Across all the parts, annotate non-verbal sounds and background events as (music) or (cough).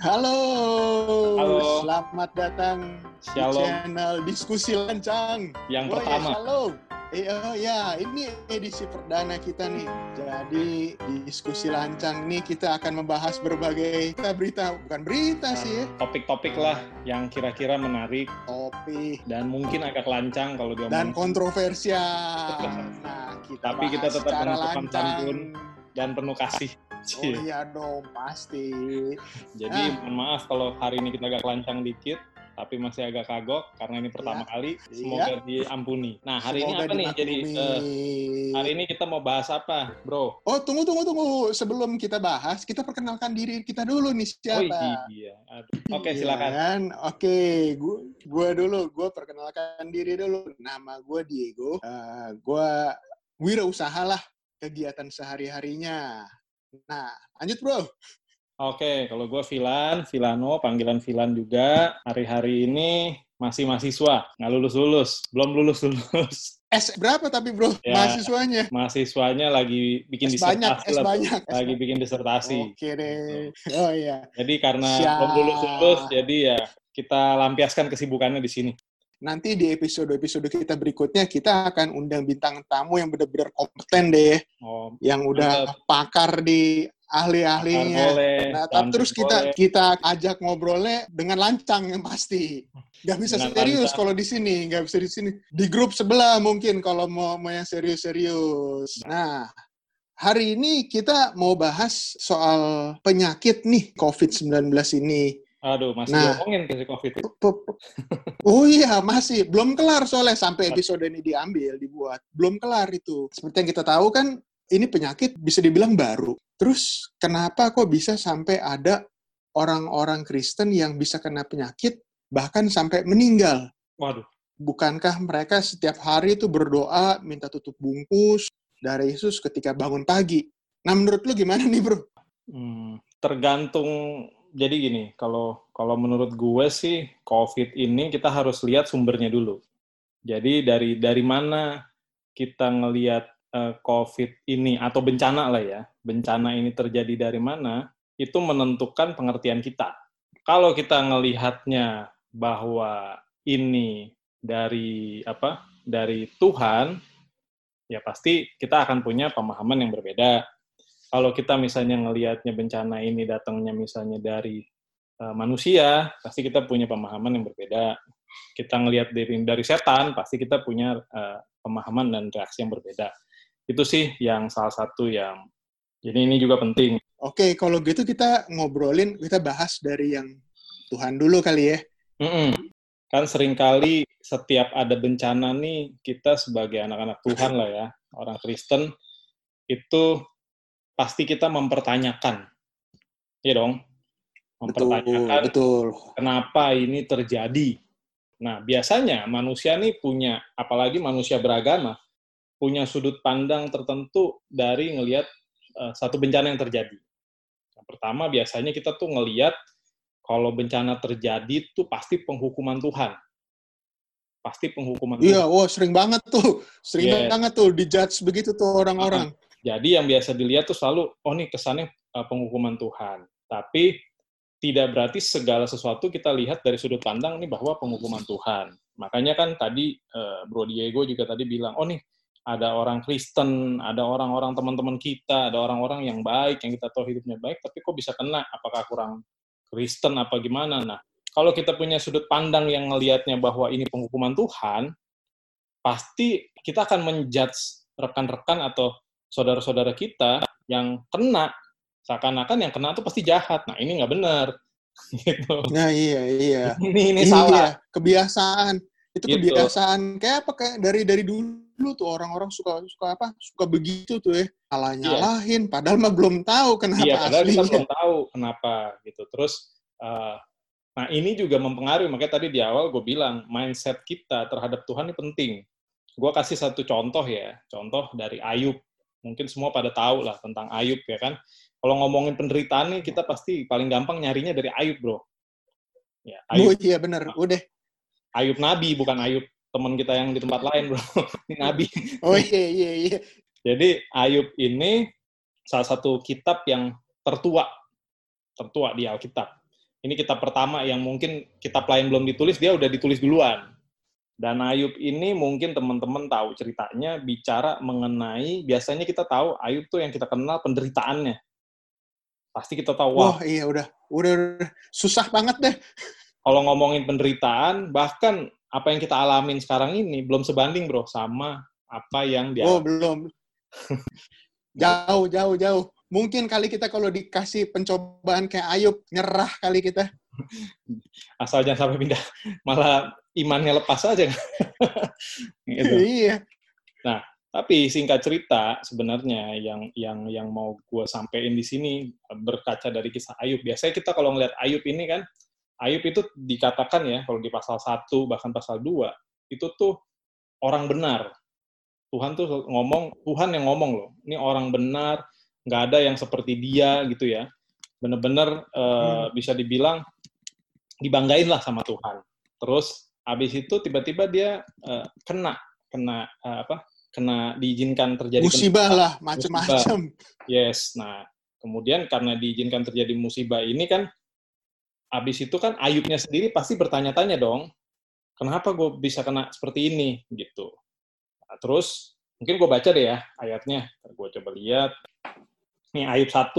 Halo. Halo. Selamat datang Shalom. di channel Diskusi Lancang. Yang Oh, pertama. Ya, shalom. Eh, oh, ya, ini edisi perdana kita nih. Jadi di Diskusi Lancang nih kita akan membahas berbagai berita, bukan berita sih ya, Topik-topik lah yang kira-kira menarik topik dan mungkin agak lancang kalau dan diomongin kontroversial. (laughs) Nah, kita Tapi kita tetap lancang. santun. dan penuh kasih. Oh iya dong, pasti. Jadi Ah. mohon maaf kalau hari ini kita agak lancang dikit, tapi masih agak kagok karena ini pertama kali. Semoga diampuni. Nah hari Iya. Semoga ini apa nih? Jadi dimaklumi. eh, hari ini kita mau bahas apa, bro? Oh, tunggu, tunggu, tunggu. Sebelum kita bahas, kita perkenalkan diri kita dulu nih siapa. Oh iya. Oke Iya silakan. kan? Oke, gua, gua dulu, gua perkenalkan diri dulu. Nama gua Diego. Eh, gua wirausaha lah kegiatan sehari-harinya. Nah, lanjut bro. Oke, kalau gue Vilan, Vilano, panggilan Vilan juga. Hari-hari ini masih mahasiswa, nggak lulus-lulus, belum lulus-lulus. S berapa tapi bro Ya. mahasiswanya? Mahasiswanya lagi bikin S banyak, disertasi S lah, banyak. S lagi bikin disertasi. Oke deh. Oh iya. Jadi karena Siap. belum lulus-lulus, jadi ya kita lampiaskan kesibukannya di sini. Nanti di episode-episode kita berikutnya kita akan undang bintang tamu yang benar-benar kompeten deh, Oh, yang udah pakar di ahli-ahlinya. Nah, tapi terus kita boleh. kita ajak ngobrolnya dengan lancang yang pasti. Gak bisa Dengan serius kalau di sini, gak bisa di sini. Di grup sebelah mungkin kalau mau mau yang serius-serius. Nah, hari ini kita mau bahas soal penyakit nih COVID-19 ini. Aduh, masih Nah. ngomongin ke COVID. Oh iya, masih belum kelar soalnya sampai episode ini diambil, dibuat. Belum kelar itu. Seperti yang kita tahu kan, ini penyakit bisa dibilang baru. Terus kenapa kok bisa sampai ada orang-orang Kristen yang bisa kena penyakit bahkan sampai meninggal? Waduh, Bukankah mereka setiap hari itu berdoa minta tutup bungkus dari Yesus ketika bangun pagi? Nah, menurut lu gimana nih, Bro? hmm, tergantung. Jadi gini, kalau kalau menurut gue sih COVID ini kita harus lihat sumbernya dulu. Jadi dari dari mana kita ngelihat eh, COVID ini atau bencana lah ya, bencana ini terjadi dari mana, itu menentukan pengertian kita. Kalau kita ngelihatnya bahwa ini dari apa? Dari Tuhan, ya pasti kita akan punya pemahaman yang berbeda. Kalau kita misalnya ngelihatnya bencana ini datangnya misalnya dari eh, manusia, pasti kita punya pemahaman yang berbeda. Kita ngelihat dari dari setan, pasti kita punya eh, pemahaman dan reaksi yang berbeda. Itu sih yang salah satu yang jadi ini juga penting. Oke, kalau gitu kita ngobrolin, kita bahas dari yang Tuhan dulu kali ya. Mm-mm. Kan sering kali setiap ada bencana nih, kita sebagai anak-anak Tuhan lah ya, orang Kristen, itu pasti kita mempertanyakan. Iya dong? Mempertanyakan betul. kenapa ini terjadi. Nah, biasanya manusia nih punya, apalagi manusia beragama, punya sudut pandang tertentu dari ngelihat eh, satu bencana yang terjadi. Yang pertama, biasanya kita tuh ngelihat kalau bencana terjadi tuh pasti penghukuman Tuhan. Pasti penghukuman Iya, Tuhan. wah sering banget tuh. Sering Yes. banget tuh dijudge begitu tuh orang-orang. Jadi yang biasa dilihat tuh selalu, oh nih kesannya eh, penghukuman Tuhan. Tapi tidak berarti segala sesuatu kita lihat dari sudut pandang nih bahwa penghukuman Tuhan. Makanya kan tadi eh, Bro Diego juga tadi bilang, oh nih ada orang Kristen, ada orang-orang teman-teman kita, ada orang-orang yang baik, yang kita tahu hidupnya baik, tapi kok bisa kena? Apakah kurang Kristen apa gimana? Nah, kalau kita punya sudut pandang yang ngelihatnya bahwa ini penghukuman Tuhan, pasti kita akan menjudge rekan-rekan atau saudara-saudara kita yang kena seakan-akan yang kena itu pasti jahat. Nah ini nggak benar. (laughs) gitu. Nah, iya, iya. Ini ini Iya, salah. kebiasaan. Itu Gitu. kebiasaan. Kayak apa kayak dari dari dulu tuh orang-orang suka suka apa? Suka begitu tuh ya. Salah nyalahin padahal mah belum tahu kenapa Iya, padahal kita aslinya. belum tahu kenapa gitu. Terus, eh, nah ini juga mempengaruhi. Makanya tadi di awal gue bilang mindset kita terhadap Tuhan ini penting. Gue kasih satu contoh ya, contoh dari Ayub. Mungkin semua pada tahu lah tentang Ayub ya kan. Kalau ngomongin penderitaan nih kita pasti paling gampang nyarinya dari Ayub bro. Ya, Oh Ayub, iya bener. Udah. Ayub Nabi bukan Ayub teman kita yang di tempat lain bro. (laughs) Ini Nabi. Oh iya iya iya. Jadi Ayub ini salah satu kitab yang tertua, tertua di Alkitab. Ini kitab pertama yang mungkin kitab lain belum ditulis, dia udah ditulis duluan. Dan Ayub ini mungkin teman-teman tahu ceritanya bicara mengenai biasanya kita tahu Ayub tuh yang kita kenal penderitaannya. Pasti kita tahu wah, wah iya udah, udah udah susah banget deh. Kalau ngomongin penderitaan bahkan apa yang kita alamin sekarang ini belum sebanding bro sama apa yang dia Oh, belum. jauh jauh jauh. Mungkin kali kita kalau dikasih pencobaan kayak Ayub nyerah kali kita. (laughs) Asal jangan sampai pindah malah imannya lepas aja. (laughs) gitu. Iya. Nah, tapi singkat cerita sebenarnya yang yang yang mau gue sampein di sini berkaca dari kisah Ayub. Biasanya kita kalau ngelihat Ayub ini kan, Ayub itu dikatakan ya kalau di pasal 1 bahkan pasal 2 itu tuh orang benar. Tuhan tuh ngomong, Tuhan yang ngomong loh. Ini orang benar, nggak ada yang seperti dia gitu ya. Bener-bener uh, hmm. bisa dibilang dibanggain lah sama Tuhan. Terus habis itu tiba-tiba dia uh, kena kena uh, apa kena diizinkan terjadi musibah lah macam-macam yes nah kemudian karena diizinkan terjadi musibah ini kan habis itu kan Ayubnya sendiri pasti bertanya-tanya dong kenapa gue bisa kena seperti ini? Gitu. Nah, terus mungkin gue baca deh ya ayatnya gue coba lihat. Nih Ayub 1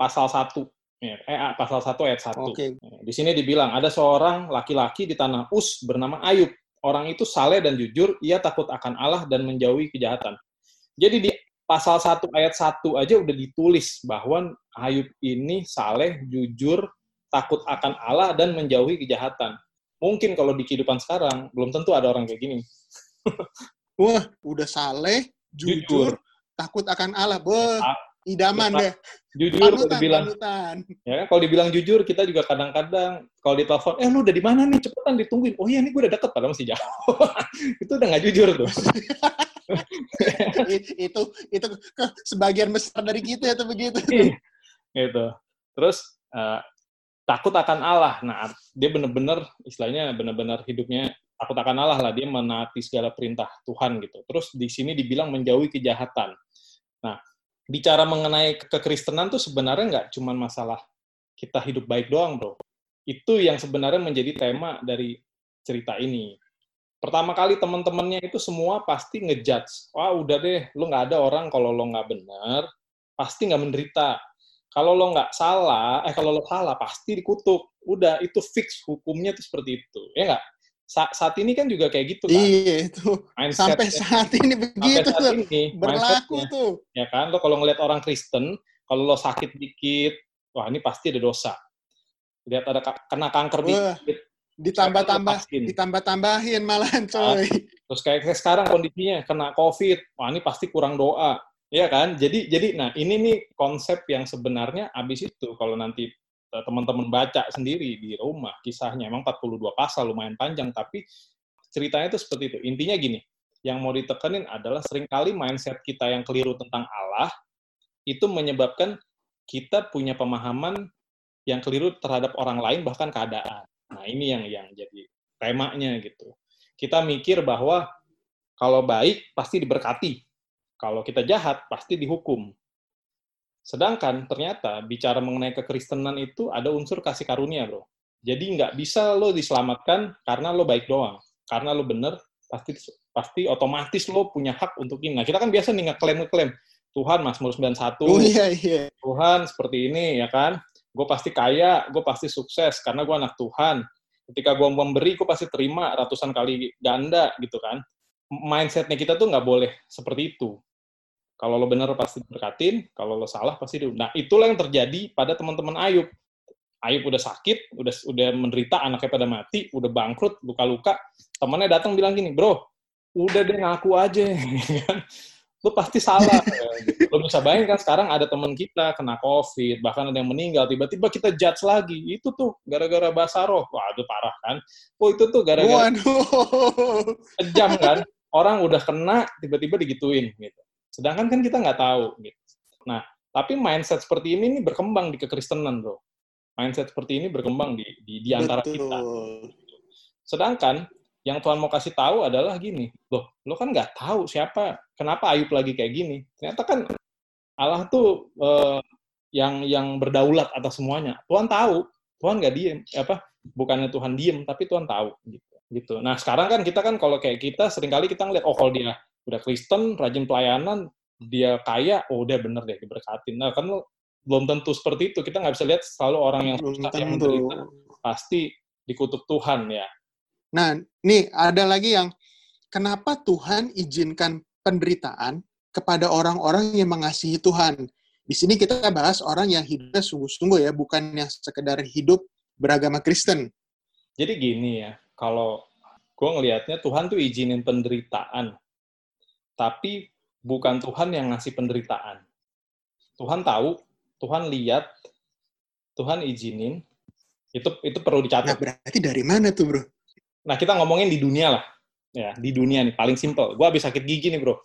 pasal 1 Ya, eh, pasal 1 ayat 1. Okay. Di sini dibilang, ada seorang laki-laki di tanah Us bernama Ayub. Orang itu saleh dan jujur, ia takut akan Allah dan menjauhi kejahatan. Jadi di pasal 1 ayat 1 aja udah ditulis bahwa Ayub ini saleh, jujur, takut akan Allah dan menjauhi kejahatan. Mungkin kalau di kehidupan sekarang, belum tentu ada orang kayak gini. (laughs) Wah, udah saleh, jujur, jujur. takut akan Allah. Beuh, idaman deh. jujur panutan, kalau dibilang panutan. ya kan kalau dibilang jujur kita juga kadang-kadang kalau ditelepon eh lu udah di mana nih? Cepetan ditungguin. Oh iya nih gue udah deket padahal masih jauh. (laughs) Itu udah nggak jujur tuh. Itu itu ke sebagian besar dari kita itu begitu. Iya, gitu. Terus uh, takut akan Allah. Nah dia benar-benar istilahnya benar-benar hidupnya takut akan Allah lah. Dia menaati segala perintah Tuhan gitu. Terus di sini dibilang menjauhi kejahatan. Nah bicara mengenai kekristenan tuh sebenarnya nggak cuma masalah kita hidup baik doang, bro. Itu yang sebenarnya menjadi tema dari cerita ini. Pertama kali teman-temannya itu semua pasti ngejudge. Wah, udah deh, lo nggak ada orang kalau lo nggak benar, pasti nggak menderita. Kalau lo nggak salah, eh kalau lo salah, pasti dikutuk. Udah, itu fix hukumnya tuh seperti itu. Ya nggak? Sa saat ini kan juga kayak gitu kan. Iya itu. Mindset sampai saat ini begitu saat tuh. Ini, berlaku tuh. Ya kan, lo kalau ngeliat orang Kristen, kalau lo sakit dikit, wah ini pasti ada dosa. Lihat ada kena kanker wah, dikit. Ditambah-tambah, ditambah-tambahin malahan coy. terus kayak sekarang kondisinya kena COVID, wah ini pasti kurang doa. Iya kan? Jadi jadi nah ini nih konsep yang sebenarnya abis itu kalau nanti teman-teman baca sendiri di rumah kisahnya. Emang 42 pasal lumayan panjang tapi ceritanya itu seperti itu. Intinya gini yang mau ditekenin adalah sering kali mindset kita yang keliru tentang Allah itu menyebabkan kita punya pemahaman yang keliru terhadap orang lain bahkan keadaan. Nah ini yang yang jadi temanya gitu. Kita mikir bahwa kalau baik pasti diberkati. Kalau kita jahat pasti dihukum Sedangkan ternyata bicara mengenai kekristenan itu ada unsur kasih karunia, bro. Jadi nggak bisa lo diselamatkan karena lo baik doang. Karena lo bener, pasti pasti otomatis lo punya hak untuk ini. Nah, kita kan biasa nih ngeklaim-ngeklaim, Tuhan Mazmur 91, oh, iya, iya. Tuhan seperti ini, ya kan? Gue pasti kaya, gue pasti sukses, karena gue anak Tuhan. Ketika gue memberi, gue pasti terima ratusan kali ganda, gitu kan. Mindsetnya kita tuh nggak boleh seperti itu. Kalau lo benar pasti berkatin, kalau lo salah pasti di. Nah, itulah yang terjadi pada teman-teman Ayub. Ayub udah sakit, udah udah menderita, anaknya pada mati, udah bangkrut, luka-luka. Temannya datang bilang gini, bro, udah deh ngaku aja. (laughs) lo pasti salah. (laughs) gitu. Lo bisa bayangkan sekarang ada teman kita kena COVID, bahkan ada yang meninggal, tiba-tiba kita judge lagi. Itu tuh gara-gara bahasa roh. Wah, itu parah kan. Oh, itu tuh gara-gara kejam kan. Orang udah kena, tiba-tiba digituin. gitu. Sedangkan kan kita nggak tahu. Gitu. Nah, tapi mindset seperti ini nih berkembang di kekristenan, bro. Mindset seperti ini berkembang di di, di antara Betul. kita. Sedangkan yang Tuhan mau kasih tahu adalah gini, loh, lo kan nggak tahu siapa, kenapa Ayub lagi kayak gini. Ternyata kan Allah tuh eh, yang yang berdaulat atas semuanya. Tuhan tahu Tuhan nggak diem, apa? Bukannya Tuhan diem, tapi Tuhan tahu gitu. Gitu. Nah sekarang kan kita kan kalau kayak kita sering kali kita ngeliat oh kalau dia udah Kristen, rajin pelayanan, dia kaya, oh udah bener deh diberkatin. Nah kan belum tentu seperti itu. Kita nggak bisa lihat selalu orang yang susah yang menderita pasti dikutuk Tuhan ya. Nah, nih ada lagi yang kenapa Tuhan izinkan penderitaan kepada orang-orang yang mengasihi Tuhan. Di sini kita bahas orang yang hidupnya sungguh-sungguh ya, bukan yang sekedar hidup beragama Kristen. Jadi gini ya, kalau gue ngelihatnya Tuhan tuh izinin penderitaan, tapi bukan Tuhan yang ngasih penderitaan. Tuhan tahu, Tuhan lihat, Tuhan izinin, itu itu perlu dicatat. Nah, berarti dari mana tuh, bro? Nah, kita ngomongin di dunia lah. Ya, di dunia nih, paling simpel. Gue habis sakit gigi nih, bro.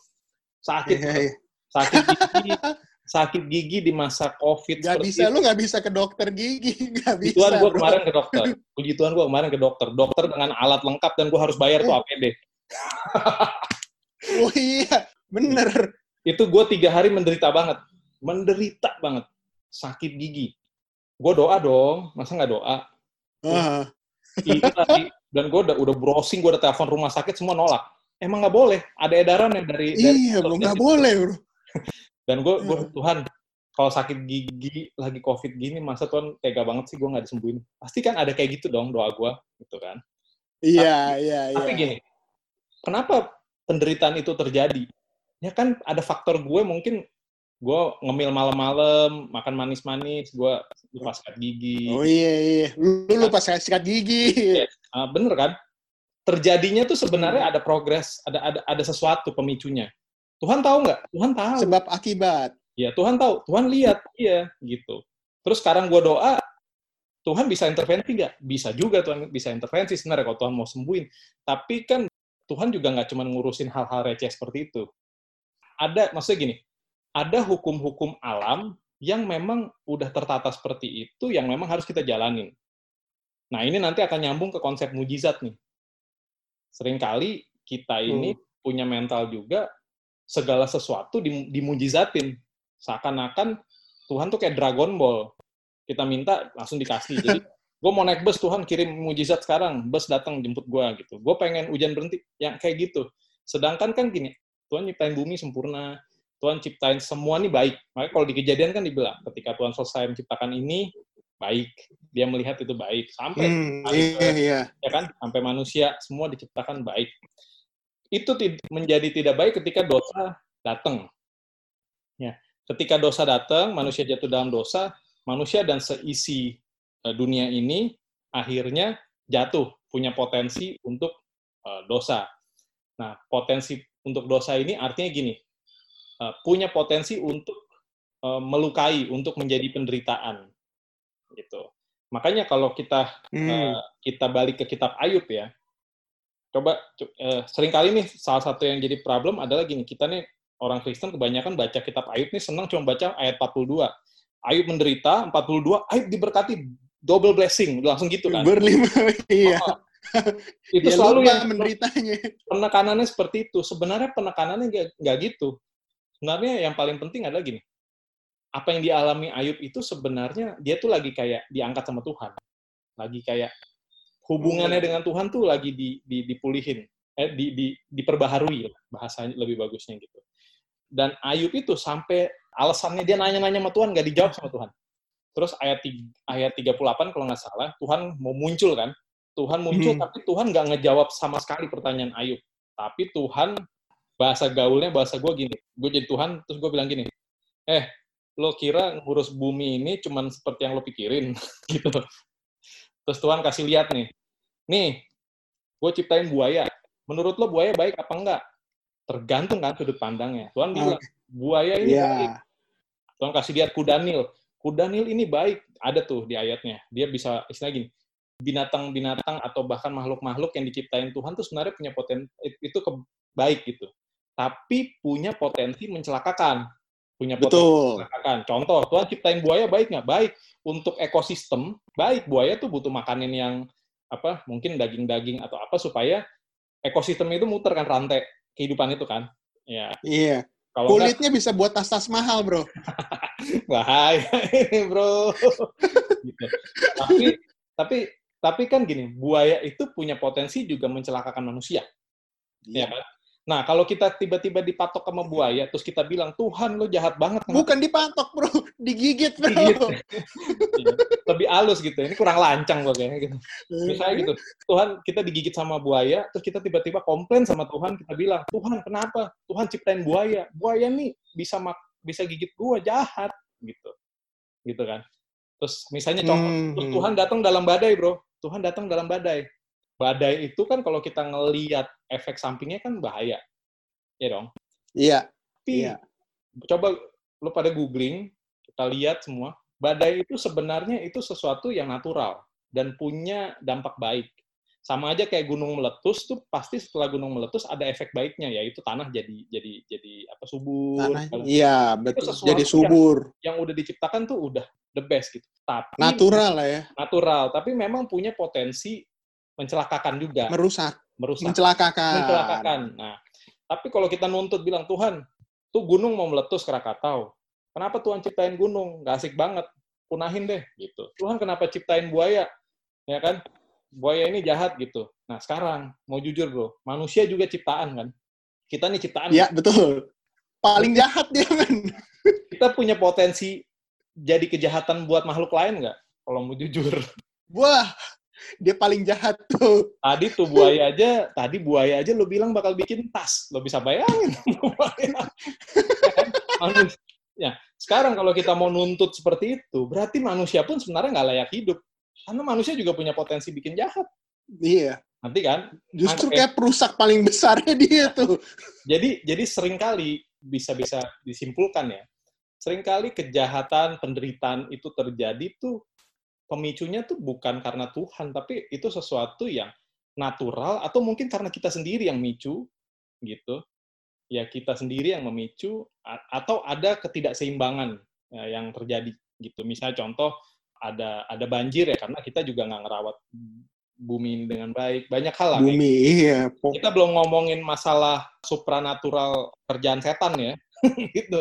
Sakit. Yeah, yeah. Sakit gigi. (laughs) sakit gigi di masa COVID. Gak bisa, itu. lu gak bisa ke dokter gigi. (laughs) Gak bisa, Tuhan gue kemarin ke dokter. (laughs) Puji Tuhan gue kemarin ke dokter. Dokter dengan alat lengkap dan gue harus bayar tuh APD. Oh iya, bener. Itu gue tiga hari menderita banget. Menderita banget. Sakit gigi gue doa dong, masa nggak doa? Uh. Itu tadi, dan gue udah, udah browsing, gue udah telepon rumah sakit, semua nolak. Emang nggak boleh, ada edaran yang dari... Iya, dari nggak boleh, bro. Dan gue, gue Tuhan, kalau sakit gigi lagi covid gini, masa Tuhan tega banget sih gue nggak disembuhin? Pasti kan ada kayak gitu dong doa gue, gitu kan? Iya, iya, iya. Tapi gini, kenapa penderitaan itu terjadi? Ya kan ada faktor gue mungkin gue ngemil malam-malam, makan manis-manis, gue lupa sikat gigi. Oh iya, iya. Lu lupa sikat gigi. Ya, bener kan? Terjadinya tuh sebenarnya ada progres, ada ada ada sesuatu pemicunya. Tuhan tahu nggak? Tuhan tahu. Sebab akibat. Ya, Tuhan tahu. Tuhan lihat, iya, gitu. Terus sekarang gue doa, Tuhan bisa intervensi nggak? Bisa juga Tuhan bisa intervensi sebenarnya kalau Tuhan mau sembuhin. Tapi kan Tuhan juga nggak cuma ngurusin hal-hal receh seperti itu. Ada, maksudnya gini, ada hukum-hukum alam yang memang udah tertata seperti itu yang memang harus kita jalanin. Nah, ini nanti akan nyambung ke konsep mujizat nih. Seringkali kita ini hmm. punya mental juga segala sesuatu dimujizatin. Seakan-akan Tuhan tuh kayak Dragon Ball. Kita minta langsung dikasih. Jadi (laughs) gue mau naik bus Tuhan kirim mujizat sekarang, bus datang jemput gue gitu. Gue pengen hujan berhenti, yang kayak gitu. Sedangkan kan gini, Tuhan nyiptain bumi sempurna, Tuhan ciptain semua ini baik. Makanya kalau di kejadian kan dibilang, ketika Tuhan selesai menciptakan ini, baik. Dia melihat itu baik. Sampai hmm, iya, iya. ya kan, sampai manusia semua diciptakan baik. Itu menjadi tidak baik ketika dosa datang. Ya, ketika dosa datang, manusia jatuh dalam dosa, manusia dan seisi dunia ini akhirnya jatuh, punya potensi untuk uh, dosa. Nah, potensi untuk dosa ini artinya gini, Eh, punya potensi untuk melukai, untuk menjadi penderitaan. Gitu. Makanya kalau kita hmm. kita balik ke kitab Ayub ya, coba sering kali nih salah satu yang jadi problem adalah gini, kita nih orang Kristen kebanyakan baca kitab Ayub nih senang cuma baca ayat 42. Ayub menderita, 42, Ayub diberkati double blessing, langsung gitu kan. Berlima, (laughs) iya. Oh, (laughs) itu ya, selalu yang menderitanya. Penekanannya seperti itu. Sebenarnya penekanannya nggak gitu sebenarnya yang paling penting adalah gini, apa yang dialami Ayub itu sebenarnya dia tuh lagi kayak diangkat sama Tuhan. Lagi kayak hubungannya hmm. dengan Tuhan tuh lagi di, di, dipulihin, eh, di, di, diperbaharui bahasanya lebih bagusnya gitu. Dan Ayub itu sampai alasannya dia nanya-nanya sama Tuhan, nggak dijawab sama Tuhan. Terus ayat ayat 38 kalau nggak salah, Tuhan mau muncul kan? Tuhan muncul, hmm. tapi Tuhan nggak ngejawab sama sekali pertanyaan Ayub. Tapi Tuhan bahasa gaulnya bahasa gue gini. Gue jadi Tuhan terus gue bilang gini eh lo kira ngurus bumi ini cuman seperti yang lo pikirin? (laughs) Gitu. Terus Tuhan kasih lihat nih nih gue ciptain buaya. Menurut lo buaya baik apa enggak? Tergantung kan sudut pandangnya. Tuhan bilang buaya ini yeah. baik. Tuhan kasih lihat kudanil kudanil ini baik ada tuh di ayatnya dia bisa istilah gini binatang-binatang atau bahkan makhluk-makhluk yang diciptain Tuhan tuh sebenarnya punya potensi itu ke, baik gitu tapi punya potensi mencelakakan. Punya potensi Betul. mencelakakan. Contoh, Tuhan ciptain buaya baik nggak? Baik. Untuk ekosistem, baik. Buaya tuh butuh makanan yang apa? Mungkin daging-daging atau apa supaya ekosistem itu muter kan rantai kehidupan itu kan. Ya. Iya. Kalau Kulitnya enggak, bisa buat tas-tas mahal, bro. (laughs) (laughs) bahaya ini bro. gitu. Tapi tapi tapi kan gini, buaya itu punya potensi juga mencelakakan manusia. Iya. Ya kan? Nah, kalau kita tiba-tiba dipatok sama buaya, terus kita bilang, Tuhan, lo jahat banget. Bukan dipatok, bro. Digigit, bro. Digigit. Iya. Lebih halus gitu. Ini kurang lancang loh kayaknya gitu. Misalnya gitu, Tuhan, kita digigit sama buaya, terus kita tiba-tiba komplain sama Tuhan, kita bilang, Tuhan, kenapa? Tuhan ciptain buaya. Buaya nih bisa mak bisa gigit gua, jahat. Gitu. Gitu kan. Terus misalnya contoh, hmm. terus hmm. Tuhan datang dalam badai, bro. Tuhan datang dalam badai badai itu kan kalau kita ngeliat efek sampingnya kan bahaya. Ya dong? Iya. Tapi iya. coba lu pada googling, kita lihat semua, badai itu sebenarnya itu sesuatu yang natural dan punya dampak baik. Sama aja kayak gunung meletus tuh pasti setelah gunung meletus ada efek baiknya yaitu tanah jadi jadi jadi apa subur. Tanah, iya, betul. Jadi subur. Yang, yang udah diciptakan tuh udah the best gitu. Tapi natural lah ya. Natural, tapi memang punya potensi mencelakakan juga. Merusak. Merusak. Mencelakakan. Mencelakakan. Nah, tapi kalau kita nuntut bilang Tuhan, tuh gunung mau meletus Krakatau. Kenapa Tuhan ciptain gunung? Gak asik banget. Punahin deh gitu. Tuhan kenapa ciptain buaya? Ya kan? Buaya ini jahat gitu. Nah, sekarang mau jujur, Bro. Manusia juga ciptaan kan? Kita nih ciptaan. Iya, betul. Paling jahat dia, men. (laughs) Kita punya potensi jadi kejahatan buat makhluk lain nggak? Kalau mau jujur. Wah, dia paling jahat tuh. Tadi tuh buaya aja, tadi buaya aja lo bilang bakal bikin tas. Lo bisa bayangin. (laughs) ya, sekarang kalau kita mau nuntut seperti itu, berarti manusia pun sebenarnya nggak layak hidup. Karena manusia juga punya potensi bikin jahat. Iya. Nanti kan? Justru kayak perusak paling besarnya (laughs) dia tuh. jadi jadi sering kali bisa-bisa disimpulkan ya. Seringkali kejahatan, penderitaan itu terjadi tuh pemicunya tuh bukan karena Tuhan, tapi itu sesuatu yang natural atau mungkin karena kita sendiri yang micu gitu. Ya kita sendiri yang memicu atau ada ketidakseimbangan ya, yang terjadi gitu. Misalnya contoh ada ada banjir ya karena kita juga nggak ngerawat bumi dengan baik. Banyak hal lah. Bumi, iya. Kita belum ngomongin masalah supranatural kerjaan setan ya. (laughs) gitu.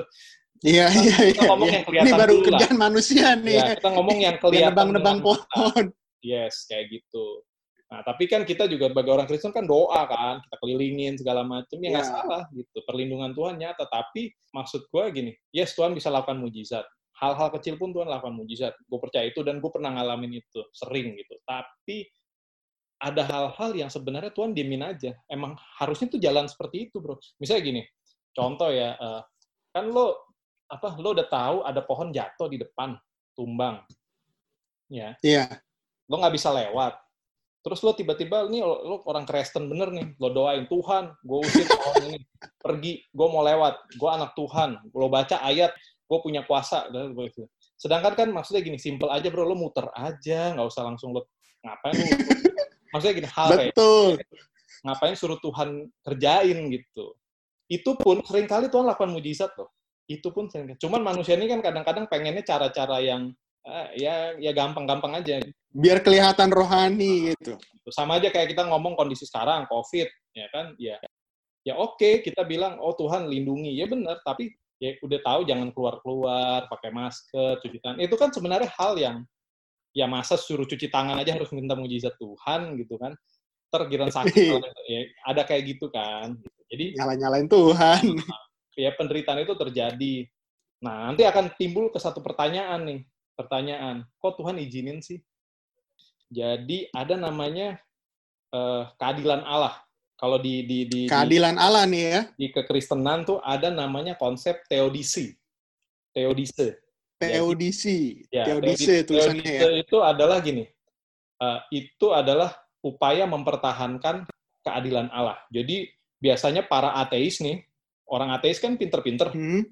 Iya, iya, iya. ngomong iya. yang kelihatan Ini baru kerjaan lah. manusia nih. Ya, kita ngomong yang kelihatan. Nebang-nebang pohon. Yes, kayak gitu. Nah, tapi kan kita juga sebagai orang Kristen kan doa kan, kita kelilingin segala macam, ya nggak ya. salah gitu. Perlindungan Tuhan nyata, tapi maksud gue gini, yes Tuhan bisa lakukan mujizat. Hal-hal kecil pun Tuhan lakukan mujizat. Gue percaya itu dan gue pernah ngalamin itu, sering gitu. Tapi ada hal-hal yang sebenarnya Tuhan diemin aja. Emang harusnya tuh jalan seperti itu, bro. Misalnya gini, contoh ya, uh, kan lo apa lo udah tahu ada pohon jatuh di depan tumbang ya iya yeah. lo nggak bisa lewat terus lo tiba-tiba ini lo, lo orang Kristen bener nih lo doain Tuhan gue usir pohon ini pergi gue mau lewat gue anak Tuhan lo baca ayat gue punya kuasa dan sedangkan kan maksudnya gini simple aja bro. Lo muter aja nggak usah langsung lo ngapain lo maksudnya gini hal Betul. ngapain suruh Tuhan kerjain gitu. Itu pun sering kali Tuhan lakukan mujizat loh. Itu pun cuman manusia ini kan kadang-kadang pengennya cara-cara yang uh, ya ya gampang-gampang aja. Biar kelihatan rohani gitu. sama aja kayak kita ngomong kondisi sekarang covid ya kan? Ya ya oke okay, kita bilang oh Tuhan lindungi. Ya benar tapi ya udah tahu jangan keluar-keluar pakai masker cuci tangan itu kan sebenarnya hal yang ya masa suruh cuci tangan aja harus minta mujizat Tuhan gitu kan tergiran sakit ya, ada kayak gitu kan jadi nyala-nyalain Tuhan (laughs) ya penderitaan itu terjadi. Nah, nanti akan timbul ke satu pertanyaan nih. Pertanyaan, kok Tuhan izinin sih? Jadi ada namanya uh, keadilan Allah. Kalau di, di, di keadilan di, Allah nih ya. Di kekristenan tuh ada namanya konsep teodisi. Teodise. Teodisi. ya, teodise, teodise ya. itu adalah gini. Uh, itu adalah upaya mempertahankan keadilan Allah. Jadi biasanya para ateis nih orang ateis kan pinter-pinter. Hmm.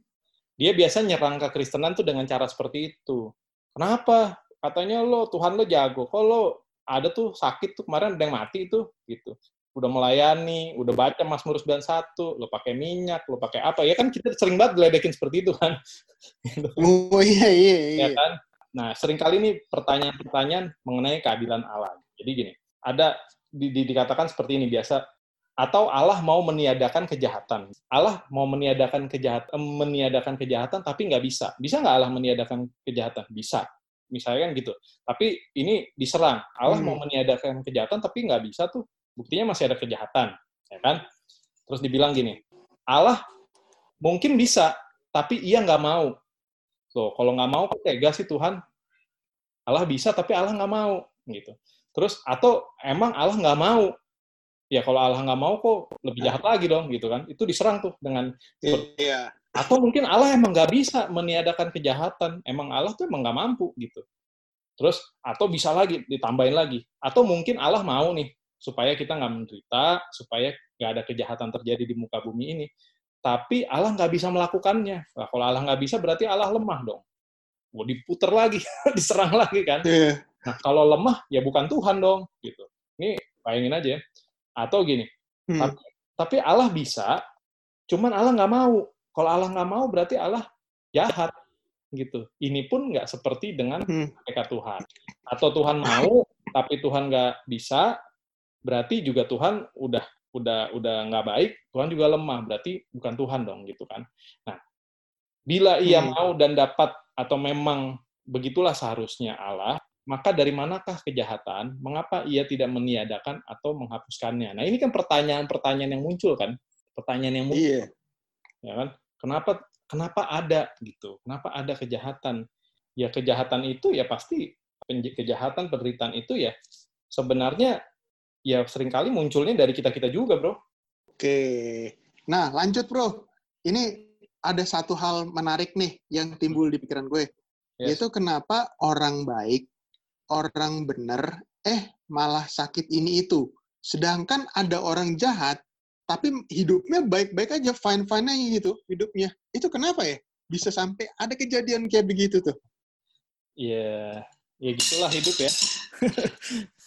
Dia biasa nyerang ke Kristenan tuh dengan cara seperti itu. Kenapa? Katanya lo Tuhan lo jago. Kok lo ada tuh sakit tuh kemarin ada yang mati itu gitu. Udah melayani, udah baca Mazmur 91, lo pakai minyak, lo pakai apa? Ya kan kita sering banget geledekin seperti itu kan. (laughs) Oh iya iya iya. Ya kan? Nah, sering kali ini pertanyaan-pertanyaan mengenai keadilan Allah. Jadi gini, ada di, di, dikatakan seperti ini biasa atau Allah mau meniadakan kejahatan. Allah mau meniadakan kejahatan, meniadakan kejahatan, tapi nggak bisa. Bisa nggak Allah meniadakan kejahatan? Bisa. Misalnya kan gitu. Tapi ini diserang. Allah hmm. mau meniadakan kejahatan, tapi nggak bisa tuh. Buktinya masih ada kejahatan, ya kan? Terus dibilang gini, Allah mungkin bisa, tapi ia nggak mau. Tuh, kalau nggak mau, kok tega sih Tuhan? Allah bisa, tapi Allah nggak mau, gitu. Terus atau emang Allah nggak mau, ya kalau Allah nggak mau kok lebih jahat lagi dong gitu kan itu diserang tuh dengan iya. atau mungkin Allah emang nggak bisa meniadakan kejahatan emang Allah tuh emang nggak mampu gitu terus atau bisa lagi ditambahin lagi atau mungkin Allah mau nih supaya kita nggak menderita supaya nggak ada kejahatan terjadi di muka bumi ini tapi Allah nggak bisa melakukannya nah, kalau Allah nggak bisa berarti Allah lemah dong mau diputer lagi (laughs) diserang lagi kan yeah. nah kalau lemah ya bukan Tuhan dong gitu ini bayangin aja ya atau gini, hmm. tapi, tapi Allah bisa, cuman Allah nggak mau. Kalau Allah nggak mau berarti Allah jahat gitu. Ini pun nggak seperti dengan hmm. Tuhan. Atau Tuhan mau, tapi Tuhan nggak bisa, berarti juga Tuhan udah udah udah nggak baik, Tuhan juga lemah, berarti bukan Tuhan dong gitu kan. Nah, bila ia hmm. mau dan dapat atau memang begitulah seharusnya Allah, maka dari manakah kejahatan? Mengapa ia tidak meniadakan atau menghapuskannya? Nah, ini kan pertanyaan-pertanyaan yang muncul kan? Pertanyaan yang muncul. Iya. Ya kan? Kenapa kenapa ada gitu? Kenapa ada kejahatan? Ya kejahatan itu ya pasti kejahatan penderitaan itu ya sebenarnya ya sering kali munculnya dari kita-kita juga, Bro. Oke. Nah, lanjut, Bro. Ini ada satu hal menarik nih yang timbul di pikiran gue. Yes. Yaitu kenapa orang baik orang benar, eh malah sakit ini itu. Sedangkan ada orang jahat, tapi hidupnya baik-baik aja, fine-fine aja gitu hidupnya. Itu kenapa ya? Bisa sampai ada kejadian kayak begitu tuh. Iya, ya gitulah hidup ya. (laughs)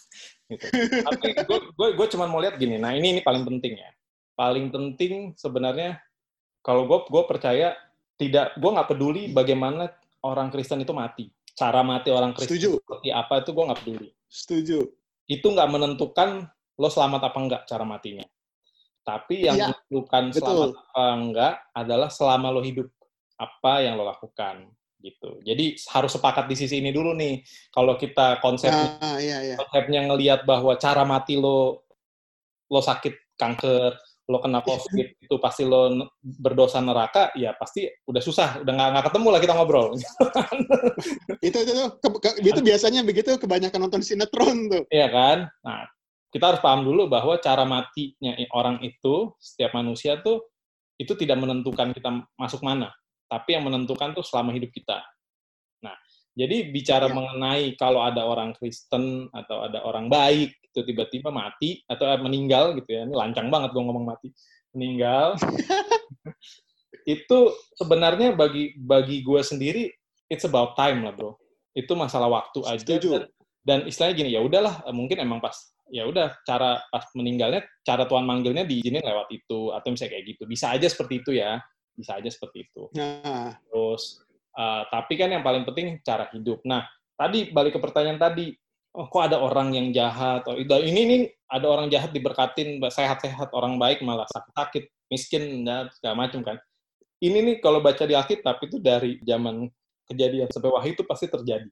gitu. Tapi gue, gue, gue cuma mau lihat gini, nah ini ini paling penting ya. Paling penting sebenarnya, kalau gue, gue percaya, tidak, gue nggak peduli bagaimana orang Kristen itu mati cara mati orang Kristen Setuju. seperti apa itu gue nggak peduli. Setuju. Itu nggak menentukan lo selamat apa enggak cara matinya. Tapi yang ya, menentukan betul. selamat apa enggak adalah selama lo hidup apa yang lo lakukan gitu. Jadi harus sepakat di sisi ini dulu nih. Kalau kita konsepnya ah, iya, iya. konsepnya ngelihat bahwa cara mati lo lo sakit kanker, lo kena covid (laughs) itu pasti lo berdosa neraka ya pasti udah susah udah nggak ketemu lah kita ngobrol (laughs) itu itu ke, ke, itu biasanya begitu kebanyakan nonton sinetron tuh iya kan nah kita harus paham dulu bahwa cara matinya orang itu setiap manusia tuh itu tidak menentukan kita masuk mana tapi yang menentukan tuh selama hidup kita. Nah jadi bicara ya. mengenai kalau ada orang Kristen atau ada orang baik itu tiba-tiba mati atau eh, meninggal gitu ya ini lancang banget gue ngomong mati meninggal (laughs) itu sebenarnya bagi bagi gue sendiri it's about time lah bro. Itu masalah waktu aja dan, dan istilahnya gini ya udahlah mungkin emang pas ya udah cara pas meninggalnya cara Tuhan manggilnya diizinin lewat itu atau misalnya kayak gitu bisa aja seperti itu ya bisa aja seperti itu. Nah. terus uh, tapi kan yang paling penting cara hidup. Nah tadi balik ke pertanyaan tadi oh kok ada orang yang jahat? Oh ini ini ada orang jahat diberkatin sehat-sehat orang baik malah sakit-sakit miskin dan segala macam kan. Ini nih kalau baca di Alkitab itu dari zaman kejadian sampai wahyu itu pasti terjadi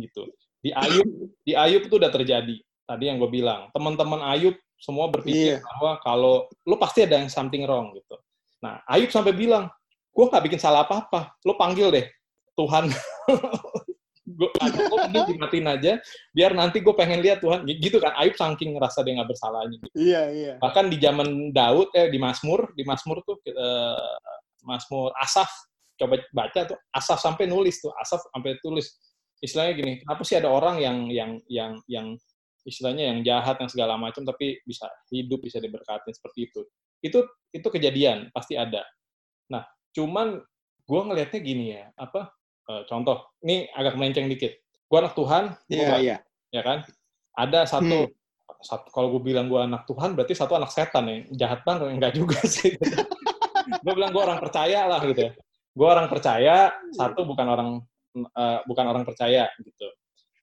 gitu. Di Ayub di Ayub itu udah terjadi tadi yang gue bilang. Teman-teman Ayub semua berpikir yeah. bahwa kalau lo pasti ada yang something wrong gitu nah Ayub sampai bilang gue nggak bikin salah apa-apa. Lo panggil deh Tuhan. (laughs) Gue mending dimatiin aja biar nanti gue pengen lihat Tuhan. Gitu kan Ayub saking ngerasa dia nggak bersalahnya gitu. iya iya. Bahkan di zaman Daud eh di Mazmur di Mazmur tuh uh, Mazmur Asaf coba baca tuh Asaf sampai nulis tuh Asaf sampai tulis. Istilahnya gini kenapa sih ada orang yang yang yang yang istilahnya yang jahat yang segala macam tapi bisa hidup bisa diberkati seperti itu itu itu kejadian pasti ada nah cuman gue ngelihatnya gini ya apa uh, contoh, ini agak melenceng dikit. Gue anak Tuhan, yeah, yeah. Iya. ya kan? Ada satu, hmm. satu kalau gue bilang gue anak Tuhan, berarti satu anak setan ya. Jahat banget, enggak juga (laughs) sih. gue bilang gue orang percaya lah gitu ya. Gue orang percaya, satu bukan orang uh, bukan orang percaya gitu.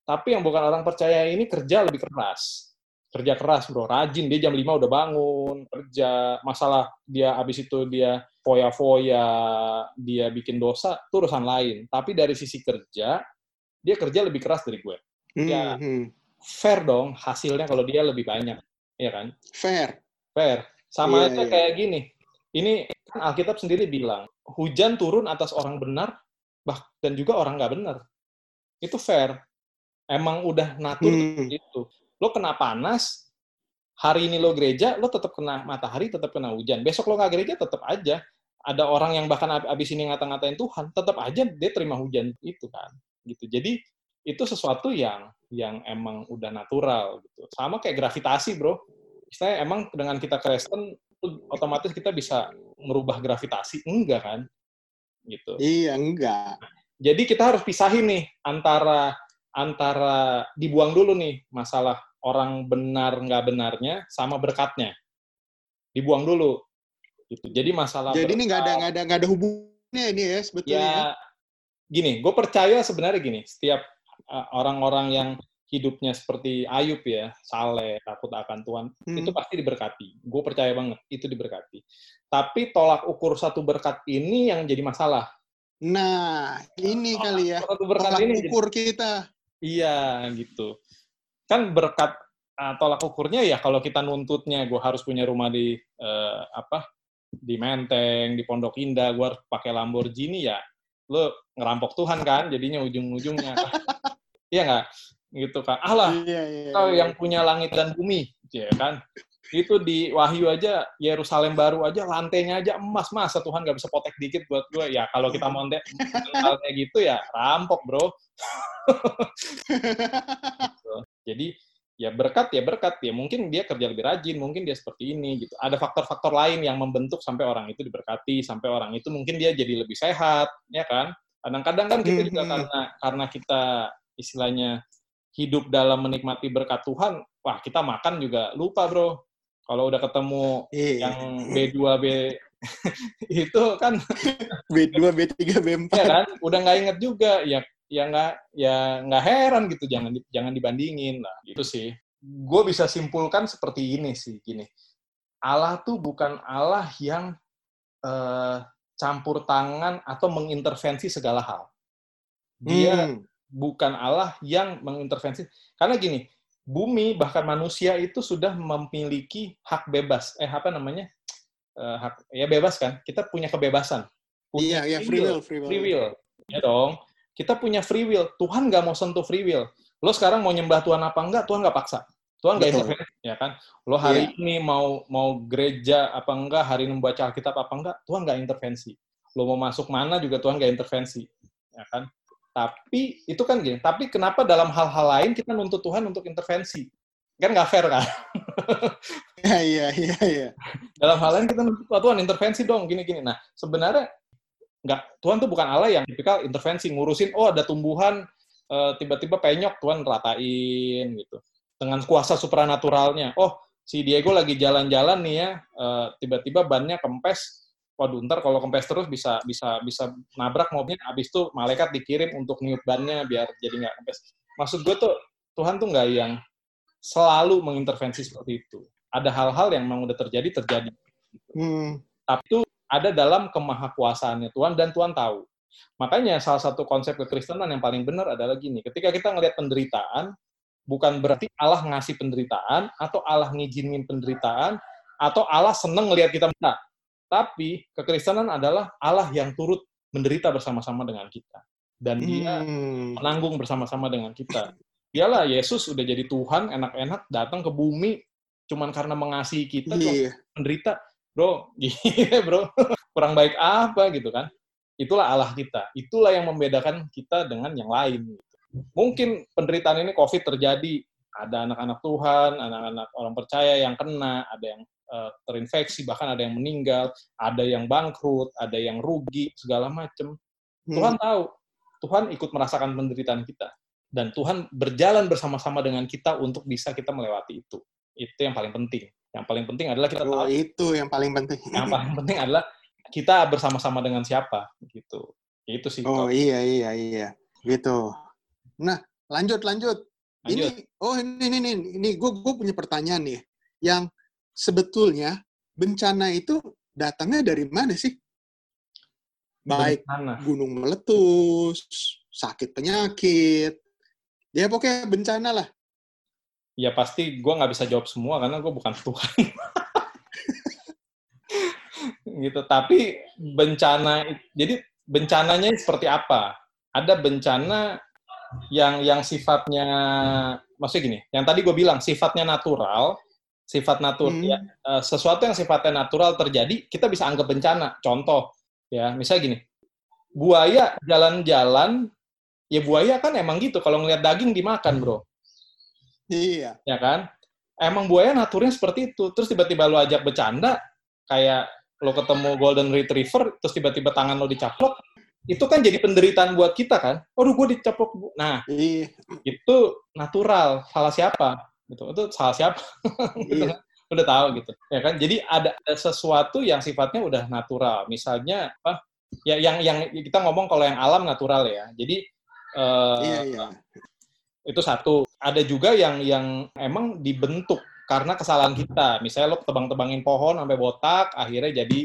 Tapi yang bukan orang percaya ini kerja lebih keras. Kerja keras bro, rajin dia jam 5 udah bangun, kerja, masalah dia abis itu dia foya-foya, dia bikin dosa, itu urusan lain. Tapi dari sisi kerja, dia kerja lebih keras dari gue. Ya, hmm. fair dong hasilnya kalau dia lebih banyak, ya kan? Fair. Fair. Sama yeah, aja yeah. kayak gini. Ini kan Alkitab sendiri bilang, hujan turun atas orang benar, bahkan juga orang nggak benar. Itu fair. Emang udah natur hmm. itu lo kena panas, hari ini lo gereja, lo tetap kena matahari, tetap kena hujan. Besok lo nggak gereja, tetap aja. Ada orang yang bahkan abis ini ngata-ngatain Tuhan, tetap aja dia terima hujan itu kan. gitu. Jadi itu sesuatu yang yang emang udah natural gitu. Sama kayak gravitasi, bro. Misalnya emang dengan kita Kristen, otomatis kita bisa merubah gravitasi. Enggak kan? Gitu. Iya, enggak. Jadi kita harus pisahin nih antara antara dibuang dulu nih masalah orang benar nggak benarnya sama berkatnya dibuang dulu gitu jadi masalah jadi berkat, ini nggak ada nggak ada nggak ada hubungannya ini ya sebetulnya ya, ya. gini gue percaya sebenarnya gini setiap uh, orang-orang yang hidupnya seperti Ayub ya, saleh, takut akan Tuhan, hmm. itu pasti diberkati. Gue percaya banget, itu diberkati. Tapi tolak ukur satu berkat ini yang jadi masalah. Nah, ini tolak kali ya. Satu berkat tolak ini ukur jadi, kita. Iya, gitu kan berkat uh, tolak ukurnya ya kalau kita nuntutnya gue harus punya rumah di uh, apa di Menteng, di Pondok Indah, gue harus pakai Lamborghini ya, lo ngerampok Tuhan kan, jadinya ujung-ujungnya. (laughs) iya nggak? Gitu kan. Allah, iya, iya, kau iya. yang punya langit dan bumi, ya kan? Itu di Wahyu aja, Yerusalem baru aja, lantainya aja emas, masa Tuhan nggak bisa potek dikit buat gue? Ya kalau kita mau kayak gitu ya rampok bro. Jadi ya berkat ya berkat ya mungkin dia kerja lebih rajin, mungkin dia seperti ini gitu. Ada faktor-faktor lain yang membentuk sampai orang itu diberkati, sampai orang itu mungkin dia jadi lebih sehat, ya kan? Kadang-kadang kan kita juga hmm. karena karena kita istilahnya hidup dalam menikmati berkat Tuhan, wah kita makan juga lupa, Bro. Kalau udah ketemu yeah. yang B2 B (laughs) itu kan B2 B3 B4 ya kan? Udah nggak inget juga. Ya ya nggak ya nggak heran gitu. Jangan jangan dibandingin. Lah gitu sih. Gue bisa simpulkan seperti ini sih gini. Allah tuh bukan Allah yang uh, campur tangan atau mengintervensi segala hal. Dia hmm. bukan Allah yang mengintervensi. Karena gini bumi bahkan manusia itu sudah memiliki hak bebas eh apa namanya uh, hak ya bebas kan kita punya kebebasan punya iya iya free will free will, free will. ya dong kita punya free will. Tuhan nggak mau sentuh free will. Lo sekarang mau nyembah Tuhan apa enggak, Tuhan nggak paksa. Tuhan nggak intervensi, ya kan? Lo hari yeah. ini mau mau gereja apa enggak, hari ini membaca Alkitab apa enggak, Tuhan nggak intervensi. Lo mau masuk mana juga Tuhan nggak intervensi, ya kan? Tapi itu kan gini. Tapi kenapa dalam hal-hal lain kita nuntut Tuhan untuk intervensi? Kan nggak fair kan? Iya iya iya. iya. Dalam hal lain kita nuntut Tuhan intervensi dong, gini-gini. Nah sebenarnya nggak Tuhan tuh bukan Allah yang tipikal intervensi ngurusin oh ada tumbuhan eh, tiba-tiba penyok Tuhan ratain gitu dengan kuasa supranaturalnya oh si Diego lagi jalan-jalan nih ya uh, tiba-tiba bannya kempes waduh ntar kalau kempes terus bisa bisa bisa nabrak mobilnya habis itu malaikat dikirim untuk niup bannya biar jadi nggak kempes maksud gue tuh Tuhan tuh nggak yang selalu mengintervensi seperti itu ada hal-hal yang memang udah terjadi terjadi hmm. tapi tuh ada dalam kemahakuasaannya Tuhan dan Tuhan tahu. Makanya salah satu konsep kekristenan yang paling benar adalah gini, ketika kita ngelihat penderitaan, bukan berarti Allah ngasih penderitaan, atau Allah ngizinin penderitaan, atau Allah seneng ngelihat kita menang. Tapi kekristenan adalah Allah yang turut menderita bersama-sama dengan kita. Dan dia hmm. menanggung bersama-sama dengan kita. Dialah Yesus udah jadi Tuhan, enak-enak datang ke bumi, cuman karena mengasihi kita, yeah. menderita bro, (laughs) gini bro, kurang baik apa gitu kan. Itulah Allah kita. Itulah yang membedakan kita dengan yang lain. Gitu. Mungkin penderitaan ini COVID terjadi, ada anak-anak Tuhan, anak-anak orang percaya yang kena, ada yang terinfeksi, bahkan ada yang meninggal, ada yang bangkrut, ada yang rugi, segala macam. Hmm. Tuhan tahu, Tuhan ikut merasakan penderitaan kita. Dan Tuhan berjalan bersama-sama dengan kita untuk bisa kita melewati itu. Itu yang paling penting. Yang paling penting adalah kita oh, tahu. Itu yang paling penting. Yang paling (laughs) penting adalah kita bersama-sama dengan siapa gitu. Itu sih. Oh iya iya iya. Gitu. Nah, lanjut lanjut. Ini, oh ini, ini, ini, ini gue gue punya pertanyaan nih, yang sebetulnya bencana itu datangnya dari mana sih? Baik bencana. gunung meletus, sakit penyakit, ya pokoknya bencana lah. Ya pasti gue nggak bisa jawab semua karena gue bukan Tuhan. (laughs) gitu. Tapi bencana, jadi bencananya seperti apa? Ada bencana yang yang sifatnya maksudnya gini, yang tadi gue bilang sifatnya natural, sifat natural hmm. ya, uh, sesuatu yang sifatnya natural terjadi, kita bisa anggap bencana. Contoh ya, misalnya gini, buaya jalan-jalan, ya buaya kan emang gitu, kalau ngeliat daging dimakan bro. Iya. Ya kan? Emang buaya naturnya seperti itu. Terus tiba-tiba lo ajak bercanda, kayak lo ketemu golden retriever, terus tiba-tiba tangan lo dicaplok, itu kan jadi penderitaan buat kita kan. Aduh, gue dicaplok. Nah, iya. itu natural. Salah siapa? Gitu. Itu salah siapa? (laughs) gitu iya. kan? Udah tahu gitu. Ya kan? Jadi ada sesuatu yang sifatnya udah natural. Misalnya apa? Ya yang yang kita ngomong kalau yang alam natural ya. Jadi uh, iya, iya. itu satu. Ada juga yang yang emang dibentuk karena kesalahan kita. Misalnya lo tebang-tebangin pohon sampai botak, akhirnya jadi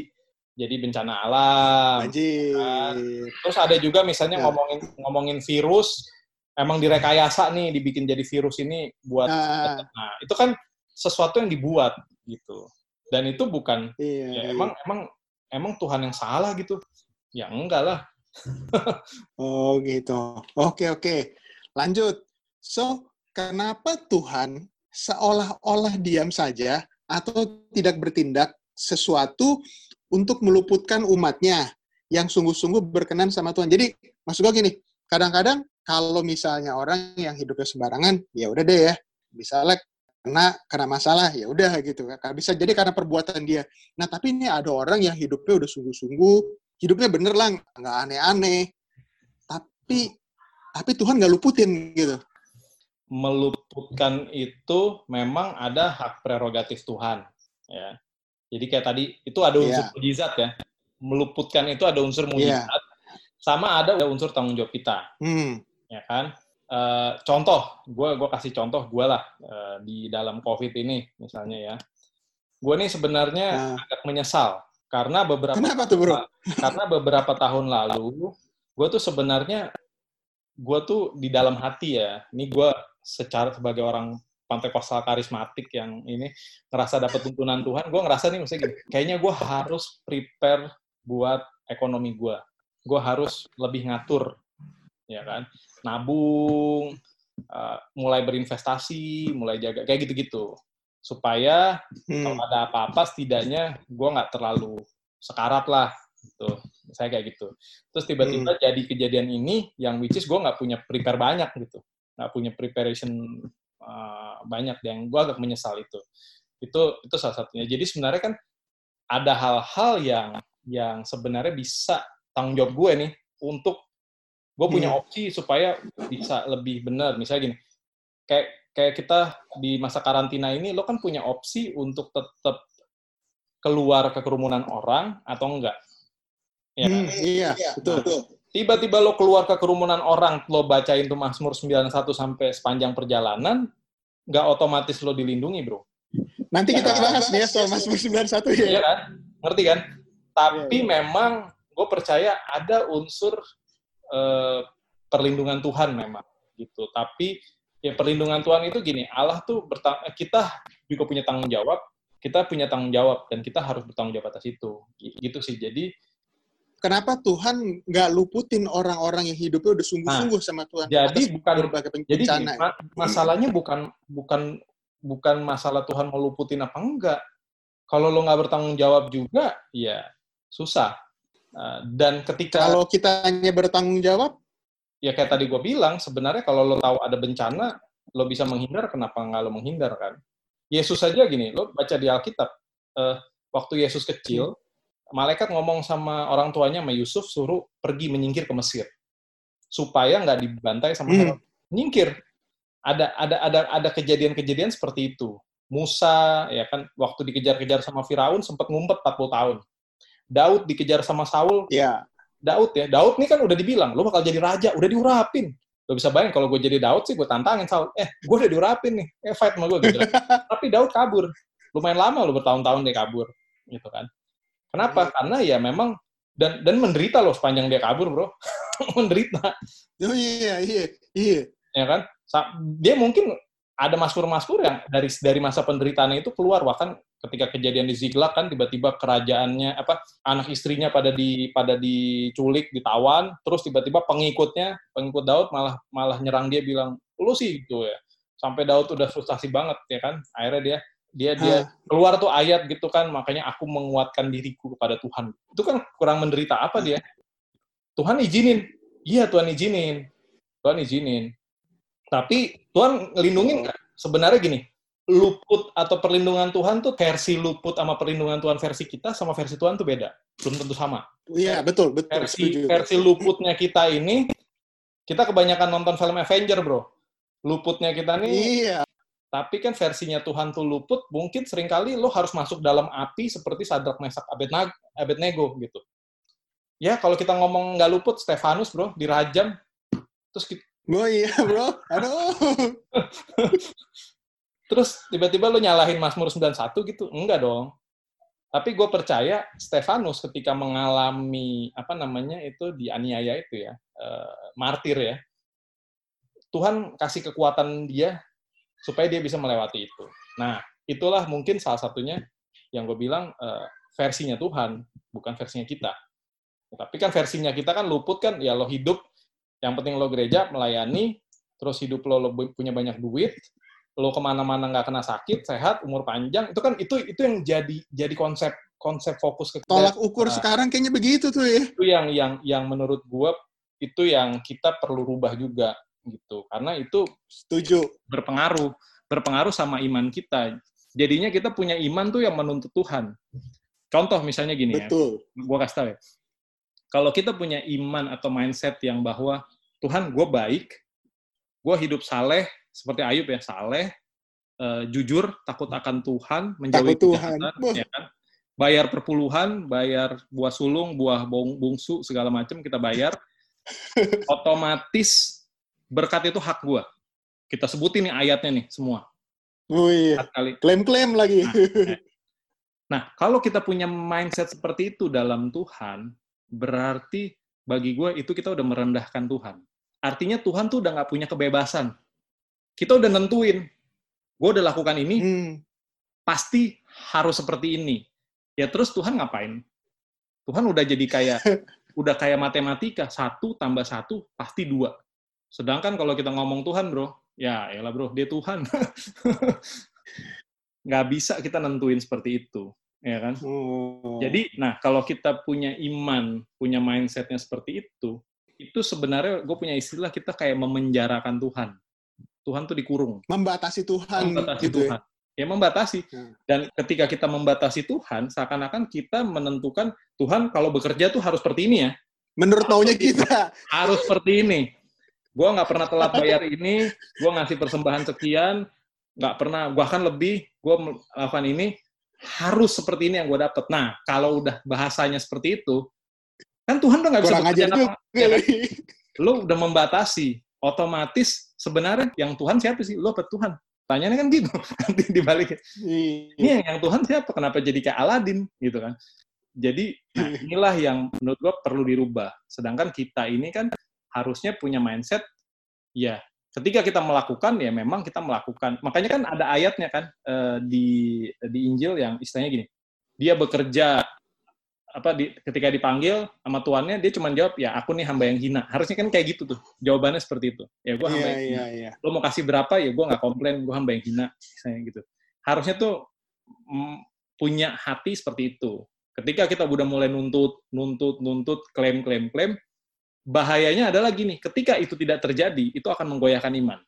jadi bencana alam. Kan? Terus ada juga misalnya ya. ngomongin ngomongin virus, emang direkayasa nih dibikin jadi virus ini buat nah, nah itu kan sesuatu yang dibuat gitu. Dan itu bukan iya, ya, iya. emang emang emang Tuhan yang salah gitu. Ya enggak lah. (laughs) oh gitu. Oke oke. Lanjut. So, kenapa Tuhan seolah-olah diam saja atau tidak bertindak sesuatu untuk meluputkan umatnya yang sungguh-sungguh berkenan sama Tuhan. Jadi maksud gue gini, kadang-kadang kalau misalnya orang yang hidupnya sembarangan, ya udah deh ya, misalnya kena kena masalah ya udah gitu bisa jadi karena perbuatan dia nah tapi ini ada orang yang hidupnya udah sungguh-sungguh hidupnya bener lah nggak aneh-aneh tapi tapi Tuhan nggak luputin gitu meluputkan itu memang ada hak prerogatif Tuhan ya jadi kayak tadi itu ada unsur yeah. mujizat ya. Meluputkan itu ada unsur iya. mujizat. Yeah. Sama ada unsur tanggung jawab kita. Hmm. Ya kan? Uh, contoh, gue gua kasih contoh gue lah uh, di dalam COVID ini misalnya ya. Gue nih sebenarnya nah. agak menyesal karena beberapa Kenapa tuh bro? (laughs) karena beberapa tahun lalu gue tuh sebenarnya gue tuh di dalam hati ya. Ini gue secara sebagai orang pantai kostal karismatik yang ini ngerasa dapat tuntunan Tuhan, gue ngerasa nih maksudnya gini, kayaknya gue harus prepare buat ekonomi gue. Gue harus lebih ngatur, ya kan? Nabung, uh, mulai berinvestasi, mulai jaga, kayak gitu-gitu. Supaya hmm. kalau ada apa-apa setidaknya gue nggak terlalu sekarat lah, gitu. Saya kayak gitu. Terus tiba-tiba hmm. jadi kejadian ini yang which is gue nggak punya prepare banyak gitu. Nggak punya preparation uh, banyak yang gue agak menyesal itu itu itu salah satunya jadi sebenarnya kan ada hal-hal yang yang sebenarnya bisa tanggung jawab gue nih untuk gue punya hmm. opsi supaya bisa lebih benar misalnya gini kayak kayak kita di masa karantina ini lo kan punya opsi untuk tetap keluar ke kerumunan orang atau enggak ya hmm, iya betul nah, betul tiba-tiba lo keluar ke kerumunan orang, lo bacain tuh Mazmur 91 sampai sepanjang perjalanan, nggak otomatis lo dilindungi, bro. Nanti kita ya, bahas nih ya soal Mazmur 91 ya. Iya kan? Ngerti kan? Tapi ya, ya. memang gue percaya ada unsur uh, perlindungan Tuhan memang gitu. Tapi ya perlindungan Tuhan itu gini, Allah tuh kita juga punya tanggung jawab, kita punya tanggung jawab dan kita harus bertanggung jawab atas itu. Gitu sih. Jadi kenapa Tuhan nggak luputin orang-orang yang hidupnya udah sungguh-sungguh nah, sama Tuhan? Jadi bukan jadi gini, ma masalahnya bukan bukan bukan masalah Tuhan mau luputin apa enggak. Kalau lo nggak bertanggung jawab juga, ya susah. Uh, dan ketika kalau kita hanya bertanggung jawab, ya kayak tadi gue bilang, sebenarnya kalau lo tahu ada bencana, lo bisa menghindar, kenapa nggak lo menghindar kan? Yesus saja gini, lo baca di Alkitab, uh, waktu Yesus kecil, malaikat ngomong sama orang tuanya sama Yusuf suruh pergi menyingkir ke Mesir supaya nggak dibantai sama hmm. Herod. Nyingkir. Ada ada ada ada kejadian-kejadian seperti itu. Musa ya kan waktu dikejar-kejar sama Firaun sempat ngumpet 40 tahun. Daud dikejar sama Saul. Iya. Daud ya. Daud ini kan udah dibilang, lo bakal jadi raja, udah diurapin. Lo bisa bayangin kalau gue jadi Daud sih gue tantangin Saul. Eh, gue udah diurapin nih. Eh, fight sama gue gitu. (laughs) Tapi Daud kabur. Lumayan lama lo bertahun-tahun dia kabur. Gitu kan. Kenapa? Karena ya memang dan dan menderita loh sepanjang dia kabur, Bro. (laughs) menderita. Oh iya, iya, iya. Ya kan? Dia mungkin ada maskur-maskur yang dari dari masa penderitaannya itu keluar bahkan ketika kejadian di Ziklag kan tiba-tiba kerajaannya apa anak istrinya pada di pada diculik ditawan terus tiba-tiba pengikutnya pengikut Daud malah malah nyerang dia bilang lu sih gitu ya. Sampai Daud udah frustasi banget ya kan? Akhirnya dia dia dia keluar tuh ayat gitu kan makanya aku menguatkan diriku kepada Tuhan. Itu kan kurang menderita apa dia? Tuhan izinin. Iya Tuhan izinin. Tuhan izinin. Tapi Tuhan ngelindungin nggak? Sebenarnya gini, luput atau perlindungan Tuhan tuh versi luput sama perlindungan Tuhan versi kita sama versi Tuhan tuh beda. Belum tentu sama. Iya, betul, betul. Versi, versi luputnya kita ini, kita kebanyakan nonton film Avenger, bro. Luputnya kita nih, iya. tapi kan versinya Tuhan tuh luput, mungkin sering kali lo harus masuk dalam api seperti Sadrak Mesak Abednego gitu. Ya, kalau kita ngomong nggak luput, Stefanus, bro, dirajam. Terus Oh iya bro, aduh. (laughs) Terus tiba-tiba lo nyalahin Mazmur 91 gitu? Enggak dong. Tapi gue percaya Stefanus ketika mengalami apa namanya itu dianiaya itu ya, uh, martir ya. Tuhan kasih kekuatan dia supaya dia bisa melewati itu. Nah, itulah mungkin salah satunya yang gue bilang uh, versinya Tuhan, bukan versinya kita. Tapi kan versinya kita kan luput kan, ya lo hidup yang penting lo gereja, melayani, terus hidup lo, lo punya banyak duit, lo ke mana-mana nggak kena sakit, sehat, umur panjang, itu kan itu itu yang jadi jadi konsep konsep fokus ke tolak ukur nah, sekarang kayaknya begitu tuh ya. Itu yang yang yang menurut gue itu yang kita perlu rubah juga gitu, karena itu setuju berpengaruh berpengaruh sama iman kita. Jadinya kita punya iman tuh yang menuntut Tuhan. Contoh misalnya gini Betul. ya, gue kasih tau ya kalau kita punya iman atau mindset yang bahwa Tuhan gue baik, gue hidup saleh seperti Ayub ya saleh, uh, jujur, takut akan Tuhan, menjauhi kejahatan, ya kan? bayar perpuluhan, bayar buah sulung, buah bungsu segala macam kita bayar, (laughs) otomatis berkat itu hak gue. Kita sebutin nih ayatnya nih semua. Oh iya. Klaim-klaim lagi. Nah, eh. nah, kalau kita punya mindset seperti itu dalam Tuhan, berarti bagi gue itu kita udah merendahkan Tuhan. Artinya Tuhan tuh udah nggak punya kebebasan. Kita udah nentuin, gue udah lakukan ini, hmm. pasti harus seperti ini. Ya terus Tuhan ngapain? Tuhan udah jadi kayak (laughs) udah kayak matematika, satu tambah satu pasti dua. Sedangkan kalau kita ngomong Tuhan, bro, ya elah bro, dia Tuhan. (laughs) nggak bisa kita nentuin seperti itu ya kan? Oh. Jadi, nah kalau kita punya iman, punya mindsetnya seperti itu, itu sebenarnya gue punya istilah kita kayak memenjarakan Tuhan. Tuhan tuh dikurung. Membatasi Tuhan. Membatasi gitu ya? Tuhan. Ya? ya membatasi. Hmm. Dan ketika kita membatasi Tuhan, seakan-akan kita menentukan Tuhan kalau bekerja tuh harus seperti ini ya. Menurut maunya kita. Harus seperti ini. Gue nggak pernah telat bayar ini, gue ngasih persembahan sekian, nggak pernah, bahkan lebih, gue melakukan ini, harus seperti ini yang gue dapet. Nah, kalau udah bahasanya seperti itu, kan Tuhan udah nggak bisa bekerja apa, ya kan? (laughs) Lo udah membatasi, otomatis sebenarnya yang Tuhan siapa sih? Lo apa Tuhan? Tanyanya kan gitu, (laughs) nanti dibalik. Iya. Ini yang, yang Tuhan siapa? Kenapa jadi kayak Aladin gitu kan? Jadi nah inilah yang menurut gue perlu dirubah. Sedangkan kita ini kan harusnya punya mindset, ya ketika kita melakukan ya memang kita melakukan makanya kan ada ayatnya kan uh, di di Injil yang istilahnya gini dia bekerja apa di, ketika dipanggil sama tuannya dia cuma jawab ya aku nih hamba yang hina harusnya kan kayak gitu tuh jawabannya seperti itu ya gue hamba yeah, yang hina yeah, yeah. lo mau kasih berapa ya gue nggak komplain gue hamba yang hina misalnya gitu harusnya tuh mm, punya hati seperti itu ketika kita udah mulai nuntut nuntut nuntut klaim klaim klaim bahayanya adalah gini, ketika itu tidak terjadi, itu akan menggoyahkan iman.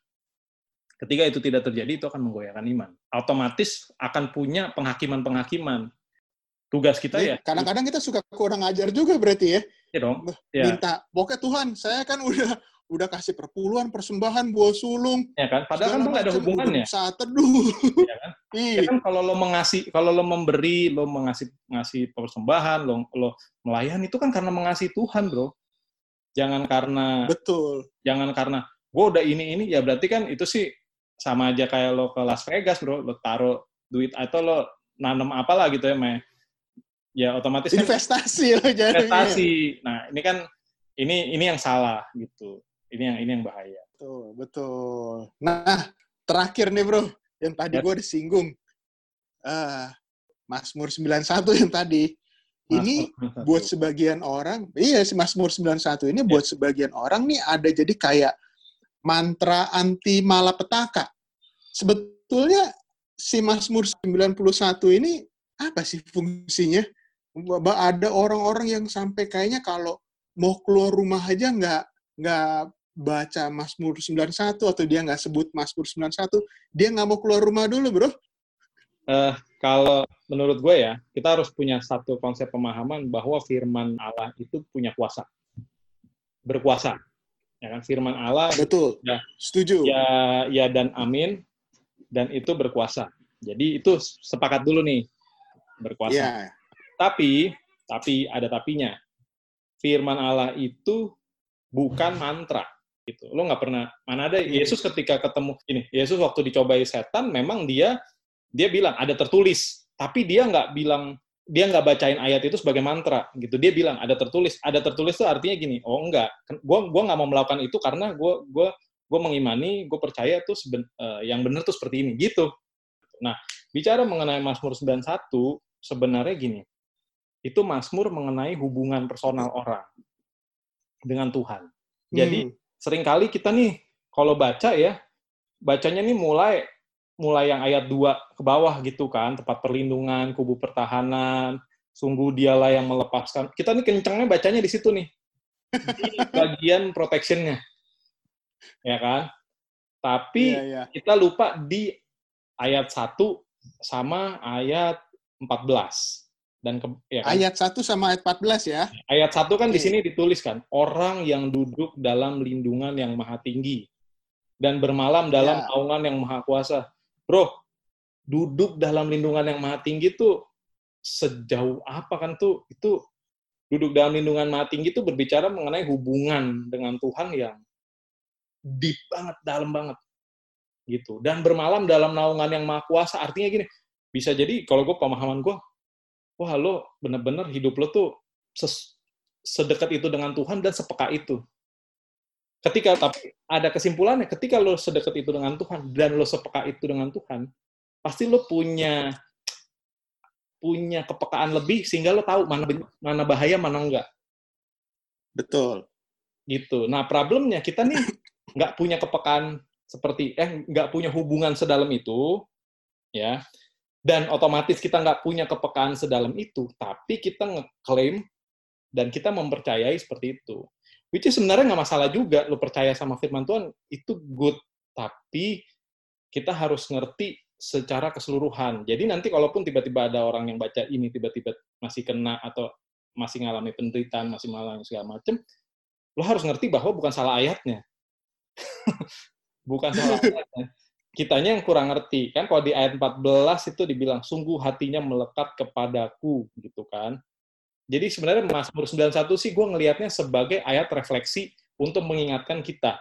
Ketika itu tidak terjadi, itu akan menggoyahkan iman. Otomatis akan punya penghakiman-penghakiman. Tugas kita ya. Kadang-kadang kita suka kurang ajar juga berarti ya. Iya dong. Ya. Minta, pokoknya Tuhan, saya kan udah udah kasih perpuluhan, persembahan, buah sulung. Ya kan, padahal kan itu nggak ada hubungannya. Saat teduh. Ya kan? (laughs) Iya. Ya kan kalau lo mengasih, kalau lo memberi, lo mengasih ngasih persembahan, lo, lo melayani itu kan karena mengasihi Tuhan, bro. Jangan karena betul. Jangan karena gue udah ini ini ya berarti kan itu sih sama aja kayak lo ke Las Vegas bro lo taruh duit atau lo nanam apalah gitu ya Maya. Ya otomatis kan investasi lo jadi investasi. Nah ini kan ini ini yang salah gitu. Ini yang ini yang bahaya. Betul betul. Nah terakhir nih bro. Yang tadi ya. gue disinggung. Uh, Mazmur 91 yang tadi. Ini buat sebagian orang, iya si Mazmur 91 ini buat sebagian orang nih ada jadi kayak mantra anti malapetaka. Sebetulnya si Mazmur 91 ini apa sih fungsinya? Ada orang-orang yang sampai kayaknya kalau mau keluar rumah aja nggak nggak baca Mazmur 91 atau dia nggak sebut Mazmur 91, dia nggak mau keluar rumah dulu, bro. Uh, kalau menurut gue ya, kita harus punya satu konsep pemahaman bahwa firman Allah itu punya kuasa. Berkuasa. Ya kan firman Allah Betul. Ya, Setuju. Ya ya dan amin dan itu berkuasa. Jadi itu sepakat dulu nih. Berkuasa. Ya. Tapi tapi ada tapinya. Firman Allah itu bukan mantra gitu. Lo nggak pernah mana ada Yesus ketika ketemu ini Yesus waktu dicobai setan memang dia dia bilang ada tertulis, tapi dia nggak bilang dia nggak bacain ayat itu sebagai mantra gitu. Dia bilang ada tertulis, ada tertulis itu artinya gini, oh enggak, gue gua nggak mau melakukan itu karena gue gue gue mengimani, gue percaya tuh seben, uh, yang benar tuh seperti ini gitu. Nah, bicara mengenai Mazmur 91 sebenarnya gini. Itu Mazmur mengenai hubungan personal orang dengan Tuhan. Jadi hmm. sering kali kita nih kalau baca ya, bacanya nih mulai mulai yang ayat 2 ke bawah gitu kan, tempat perlindungan, kubu pertahanan, sungguh dialah yang melepaskan. Kita nih kencengnya bacanya di situ nih. Di bagian protectionnya. Ya kan? Tapi yeah, yeah. kita lupa di ayat 1 sama ayat 14. Dan ke, ya kan? Ayat 1 sama ayat 14 ya. Ayat 1 kan okay. di sini dituliskan, orang yang duduk dalam lindungan yang maha tinggi dan bermalam dalam yeah. naungan yang maha kuasa. Bro, duduk dalam lindungan yang maha tinggi tuh sejauh apa kan tuh? Itu duduk dalam lindungan maha tinggi itu berbicara mengenai hubungan dengan Tuhan yang deep banget, dalam banget. Gitu. Dan bermalam dalam naungan yang maha kuasa, artinya gini, bisa jadi kalau gue pemahaman gue, wah lo bener-bener hidup lo tuh sedekat itu dengan Tuhan dan sepeka itu. Ketika tapi ada kesimpulannya ketika lo sedekat itu dengan Tuhan dan lo sepeka itu dengan Tuhan pasti lo punya punya kepekaan lebih sehingga lo tahu mana mana bahaya mana enggak. Betul. Gitu. Nah problemnya kita nih nggak punya kepekaan seperti eh nggak punya hubungan sedalam itu ya dan otomatis kita nggak punya kepekaan sedalam itu tapi kita ngeklaim dan kita mempercayai seperti itu Which is sebenarnya nggak masalah juga, lo percaya sama firman Tuhan, itu good. Tapi kita harus ngerti secara keseluruhan. Jadi nanti kalaupun tiba-tiba ada orang yang baca ini, tiba-tiba masih kena atau masih ngalami penderitaan, masih mengalami segala macam, lo harus ngerti bahwa bukan salah ayatnya. (laughs) bukan salah ayatnya. Kitanya yang kurang ngerti. Kan kalau di ayat 14 itu dibilang, sungguh hatinya melekat kepadaku, gitu kan. Jadi sebenarnya Mazmur 91 sih gue ngelihatnya sebagai ayat refleksi untuk mengingatkan kita.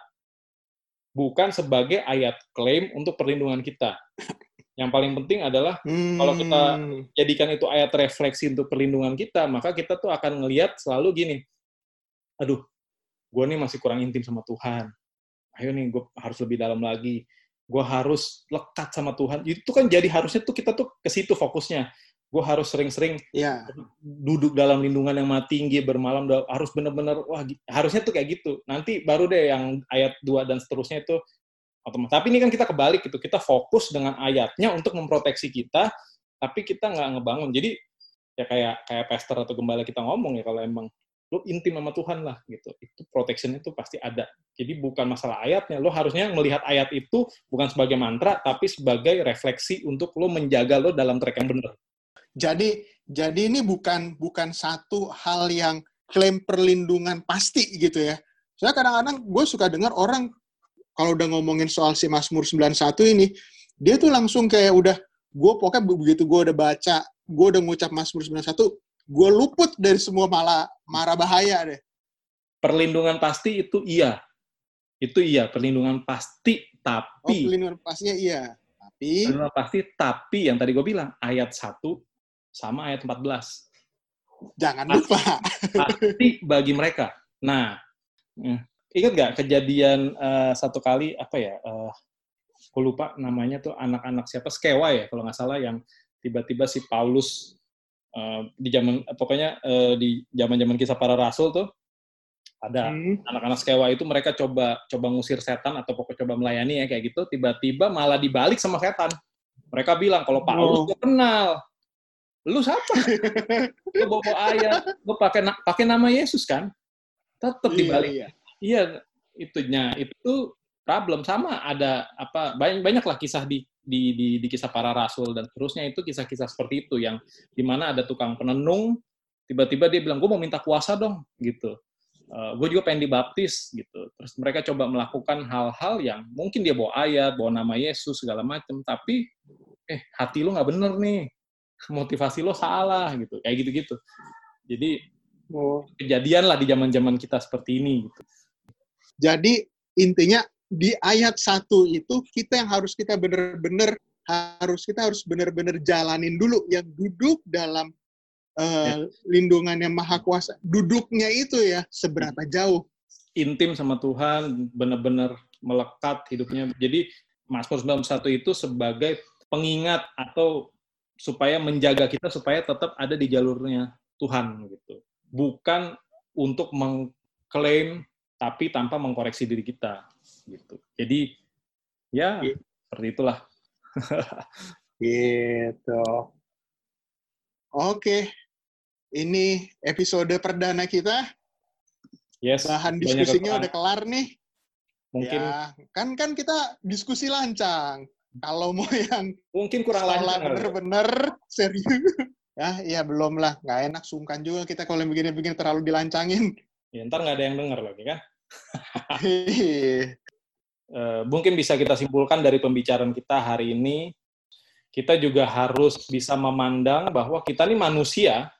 Bukan sebagai ayat klaim untuk perlindungan kita. Yang paling penting adalah hmm. kalau kita hmm. jadikan itu ayat refleksi untuk perlindungan kita, maka kita tuh akan ngelihat selalu gini, aduh, gue nih masih kurang intim sama Tuhan. Ayo nih, gue harus lebih dalam lagi. Gue harus lekat sama Tuhan. Itu kan jadi harusnya tuh kita tuh ke situ fokusnya. Gue harus sering-sering ya. duduk dalam lindungan yang mati tinggi bermalam harus benar-benar wah harusnya tuh kayak gitu. Nanti baru deh yang ayat 2 dan seterusnya itu otomatis. Tapi ini kan kita kebalik gitu. Kita fokus dengan ayatnya untuk memproteksi kita tapi kita nggak ngebangun. Jadi ya kayak kayak pastor atau gembala kita ngomong ya kalau emang lo intim sama Tuhan lah gitu. Itu protection itu pasti ada. Jadi bukan masalah ayatnya. Lo harusnya melihat ayat itu bukan sebagai mantra tapi sebagai refleksi untuk lo menjaga lo dalam track yang benar. Jadi jadi ini bukan bukan satu hal yang klaim perlindungan pasti gitu ya. Saya kadang-kadang gue suka dengar orang kalau udah ngomongin soal si Mazmur 91 ini, dia tuh langsung kayak udah gue pokoknya begitu gue udah baca, gue udah ngucap Mazmur 91, gue luput dari semua malah marah bahaya deh. Perlindungan pasti itu iya. Itu iya, perlindungan pasti, Oh, tapi pelindungan pastinya iya. Tapi perlindungan pasti, tapi yang tadi gue bilang ayat 1 sama ayat 14 jangan lupa. pasti bagi mereka. Nah, eh, ingat gak kejadian eh, satu kali apa ya? Uh, aku lupa namanya tuh anak-anak siapa Skewa ya kalau nggak salah yang tiba-tiba si Paulus eh, di zaman pokoknya eh, di zaman-zaman kisah para rasul tuh ada Hmm. anak-anak Skewa itu mereka coba coba ngusir setan atau pokoknya coba melayani ya kayak gitu tiba-tiba malah dibalik sama setan mereka bilang kalau Paulus Oh. gue kenal lu siapa (laughs) lu bawa, ayat lu pakai na- pakai nama Yesus kan tetap Iya, dibalik iya. iya itunya itu problem sama ada apa banyak banyaklah kisah di di, di di kisah para rasul dan seterusnya itu kisah-kisah seperti itu yang di mana ada tukang penenung tiba-tiba dia bilang gue mau minta kuasa dong gitu. Gue juga pengen dibaptis gitu. Terus mereka coba melakukan hal-hal yang mungkin dia bawa ayat bawa nama Yesus segala macam tapi eh hati lo nggak bener nih motivasi lo salah gitu. Kayak gitu-gitu. Jadi Oh. kejadian lah di zaman-zaman kita seperti ini gitu. Jadi intinya di ayat satu itu kita yang harus kita benar-benar harus kita harus benar-benar jalanin dulu yang duduk dalam eh, lindungan yang maha kuasa. Duduknya itu ya seberapa jauh. intim sama Tuhan, benar-benar melekat hidupnya. Jadi Mazmur 91 itu sebagai pengingat atau supaya menjaga kita supaya tetap ada di jalurnya Tuhan gitu. Bukan untuk mengklaim tapi tanpa mengkoreksi diri kita gitu. Jadi ya Iya. seperti itulah. (laughs) Gitu. Oke. Ini episode perdana kita. Yes. Bahan diskusinya udah kelar nih. mungkin Ya, kan kan kita diskusi lancang. Kalau mau (laughs) yang mungkin kurang ya. bener-bener (laughs) serius. Ya, iya belum lah. Nggak enak, sungkan juga kita kalau begini-begini terlalu dilancangin. Ya, ntar nggak ada yang dengar lagi kan. (laughs) Eh, mungkin bisa kita simpulkan dari pembicaraan kita hari ini, kita juga harus bisa memandang bahwa kita ini manusia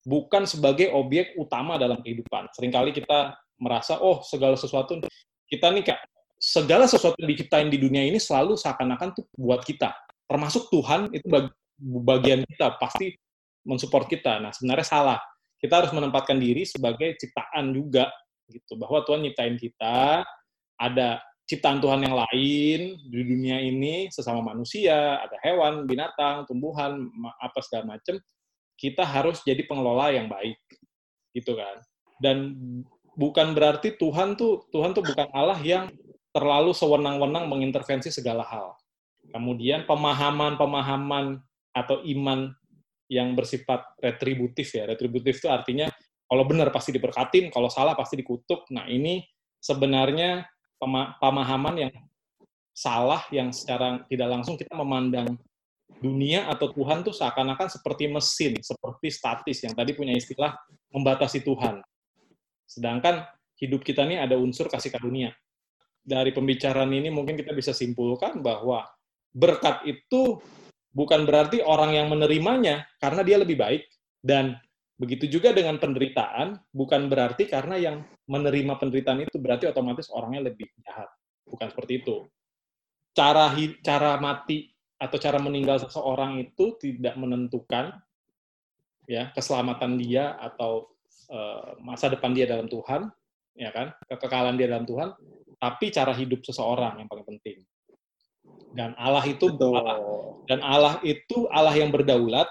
bukan sebagai objek utama dalam kehidupan. Seringkali kita merasa, oh segala sesuatu, kita nih kayak, segala sesuatu yang diciptain di dunia ini selalu seakan-akan tuh buat kita. Termasuk Tuhan itu bag- bagian kita, pasti mensupport kita. Nah sebenarnya salah. Kita harus menempatkan diri sebagai ciptaan juga, gitu. Bahwa Tuhan nyiptain kita, ada ciptaan Tuhan yang lain di dunia ini sesama manusia, ada hewan, binatang, tumbuhan, apa segala macam, kita harus jadi pengelola yang baik, gitu kan. Dan bukan berarti Tuhan tuh Tuhan tuh bukan Allah yang terlalu sewenang-wenang mengintervensi segala hal. Kemudian pemahaman-pemahaman atau iman yang bersifat retributif ya. Retributif itu artinya kalau benar pasti diberkatin, kalau salah pasti dikutuk. Nah, ini sebenarnya pema- pemahaman yang salah yang secara tidak langsung kita memandang dunia atau Tuhan tuh seakan-akan seperti mesin, seperti statis yang tadi punya istilah membatasi Tuhan. Sedangkan hidup kita ini ada unsur kasih karunia. Dari pembicaraan ini mungkin kita bisa simpulkan bahwa berkat itu bukan berarti orang yang menerimanya karena dia lebih baik dan begitu juga dengan penderitaan bukan berarti karena yang menerima penderitaan itu berarti otomatis orangnya lebih jahat. Bukan seperti itu. Cara cara mati atau cara meninggal seseorang itu tidak menentukan ya keselamatan dia atau eh, masa depan dia dalam Tuhan, ya kan? Kekekalan dia dalam Tuhan, tapi cara hidup seseorang yang paling penting. Dan Allah itu Betul. Allah dan Allah itu Allah yang berdaulat,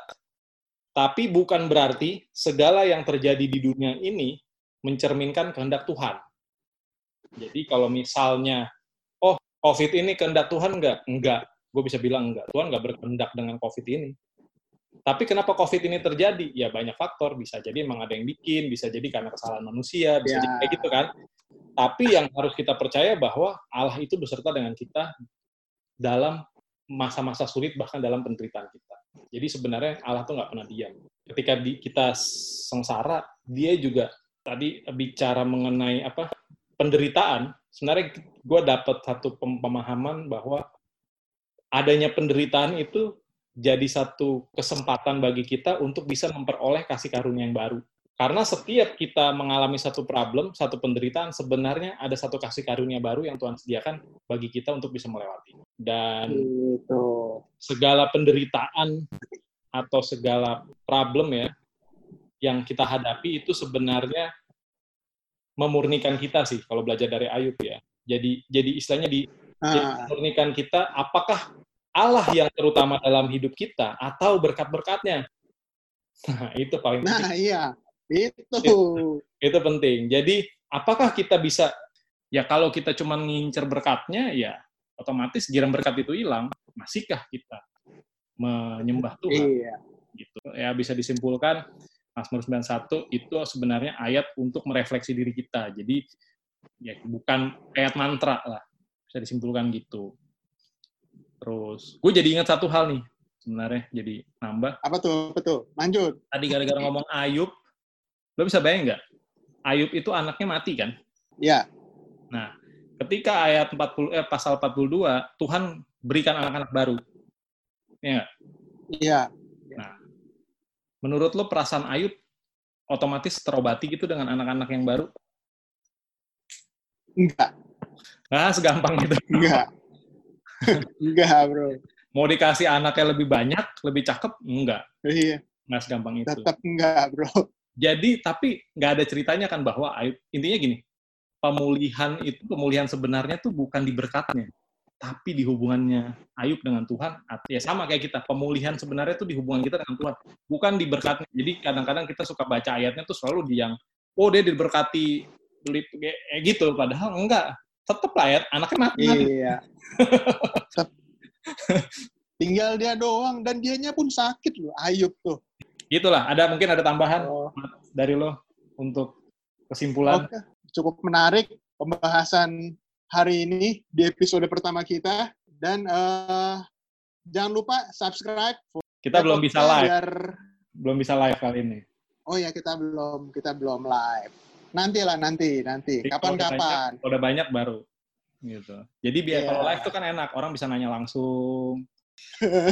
tapi bukan berarti segala yang terjadi di dunia ini mencerminkan kehendak Tuhan. Jadi kalau misalnya, oh COVID ini kehendak Tuhan enggak? Enggak. Gue bisa bilang enggak. Tuhan enggak berkehendak dengan COVID ini. Tapi kenapa COVID ini terjadi? Ya banyak faktor. Bisa jadi emang ada yang bikin, bisa jadi karena kesalahan manusia, bisa Ya. jadi kayak gitu kan. Tapi yang harus kita percaya bahwa Allah itu beserta dengan kita dalam masa-masa sulit bahkan dalam penderitaan kita. Jadi sebenarnya Allah tuh nggak pernah diam. Ketika di, kita sengsara, dia juga tadi bicara mengenai apa penderitaan. Sebenarnya gue dapat satu pem- pemahaman bahwa adanya penderitaan itu jadi satu kesempatan bagi kita untuk bisa memperoleh kasih karunia yang baru. Karena setiap kita mengalami satu problem, satu penderitaan, sebenarnya ada satu kasih karunia baru yang Tuhan sediakan bagi kita untuk bisa melewati. Dan Gitu. segala penderitaan atau segala problem ya yang kita hadapi itu sebenarnya memurnikan kita sih kalau belajar dari Ayub ya. Jadi jadi istilahnya di Nah, memurnikan kita apakah Allah yang terutama dalam hidup kita atau berkat-berkatnya. Nah, itu paling penting. nah iya. Itu. Itu penting. Jadi, apakah kita bisa ya kalau kita cuma ngincer berkatnya ya otomatis giram berkat itu hilang. Masihkah kita menyembah Tuhan? Iya. gitu. Ya bisa disimpulkan Mazmur 91 itu sebenarnya ayat untuk merefleksi diri kita. Jadi ya bukan ayat mantra lah. Bisa disimpulkan gitu. Terus gue jadi ingat satu hal nih sebenarnya jadi nambah. Apa tuh? Betul. Lanjut. Tadi gara-gara ngomong Ayub, lo bisa bayang nggak? Ayub itu anaknya mati kan? Ya. Nah, ketika ayat 40 eh, pasal 42 Tuhan berikan anak-anak baru. Ya nggak? Iya. Menurut lo perasaan Ayub otomatis terobati gitu dengan anak-anak yang baru? Enggak. Nah, segampang itu. Enggak. (laughs) Enggak, bro. Mau dikasih anaknya lebih banyak, lebih cakep? Enggak. Iya. Nggak segampang itu. Tetap enggak, bro. Jadi, tapi nggak ada ceritanya kan bahwa Ayub, intinya gini, pemulihan itu, pemulihan sebenarnya tuh bukan di berkatnya, tapi di hubungannya Ayub dengan Tuhan. Ya sama kayak kita, pemulihan sebenarnya tuh di hubungan kita dengan Tuhan, bukan di berkatnya. Jadi kadang-kadang kita suka baca ayatnya tuh selalu di yang, oh dia diberkati, gitu, padahal enggak. Tetep lah ya, anaknya mati. Iya. (laughs) Tinggal dia doang dan dianya pun sakit loh, Ayub tuh. Gitulah, ada mungkin ada tambahan Oh, dari lo untuk kesimpulan. Oke, cukup menarik pembahasan hari ini di episode pertama kita dan eh, jangan lupa subscribe. Kita belum bisa live, Biar, belum bisa live kali ini. oh ya kita belum kita belum live. Nanti lah nanti nanti udah kapan-kapan. kalau udah banyak baru gitu. Jadi biar Iya. kalau live tuh kan enak, orang bisa nanya langsung. (laughs)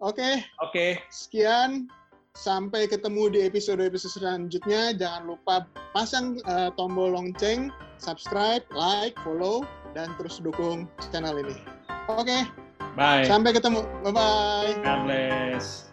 Oke, Oke, sekian. Sampai ketemu di episode-episode selanjutnya. Jangan lupa pasang eh, tombol lonceng, subscribe, like, follow, dan terus dukung channel ini. Oke, bye. sampai ketemu. Bye-bye. God bless.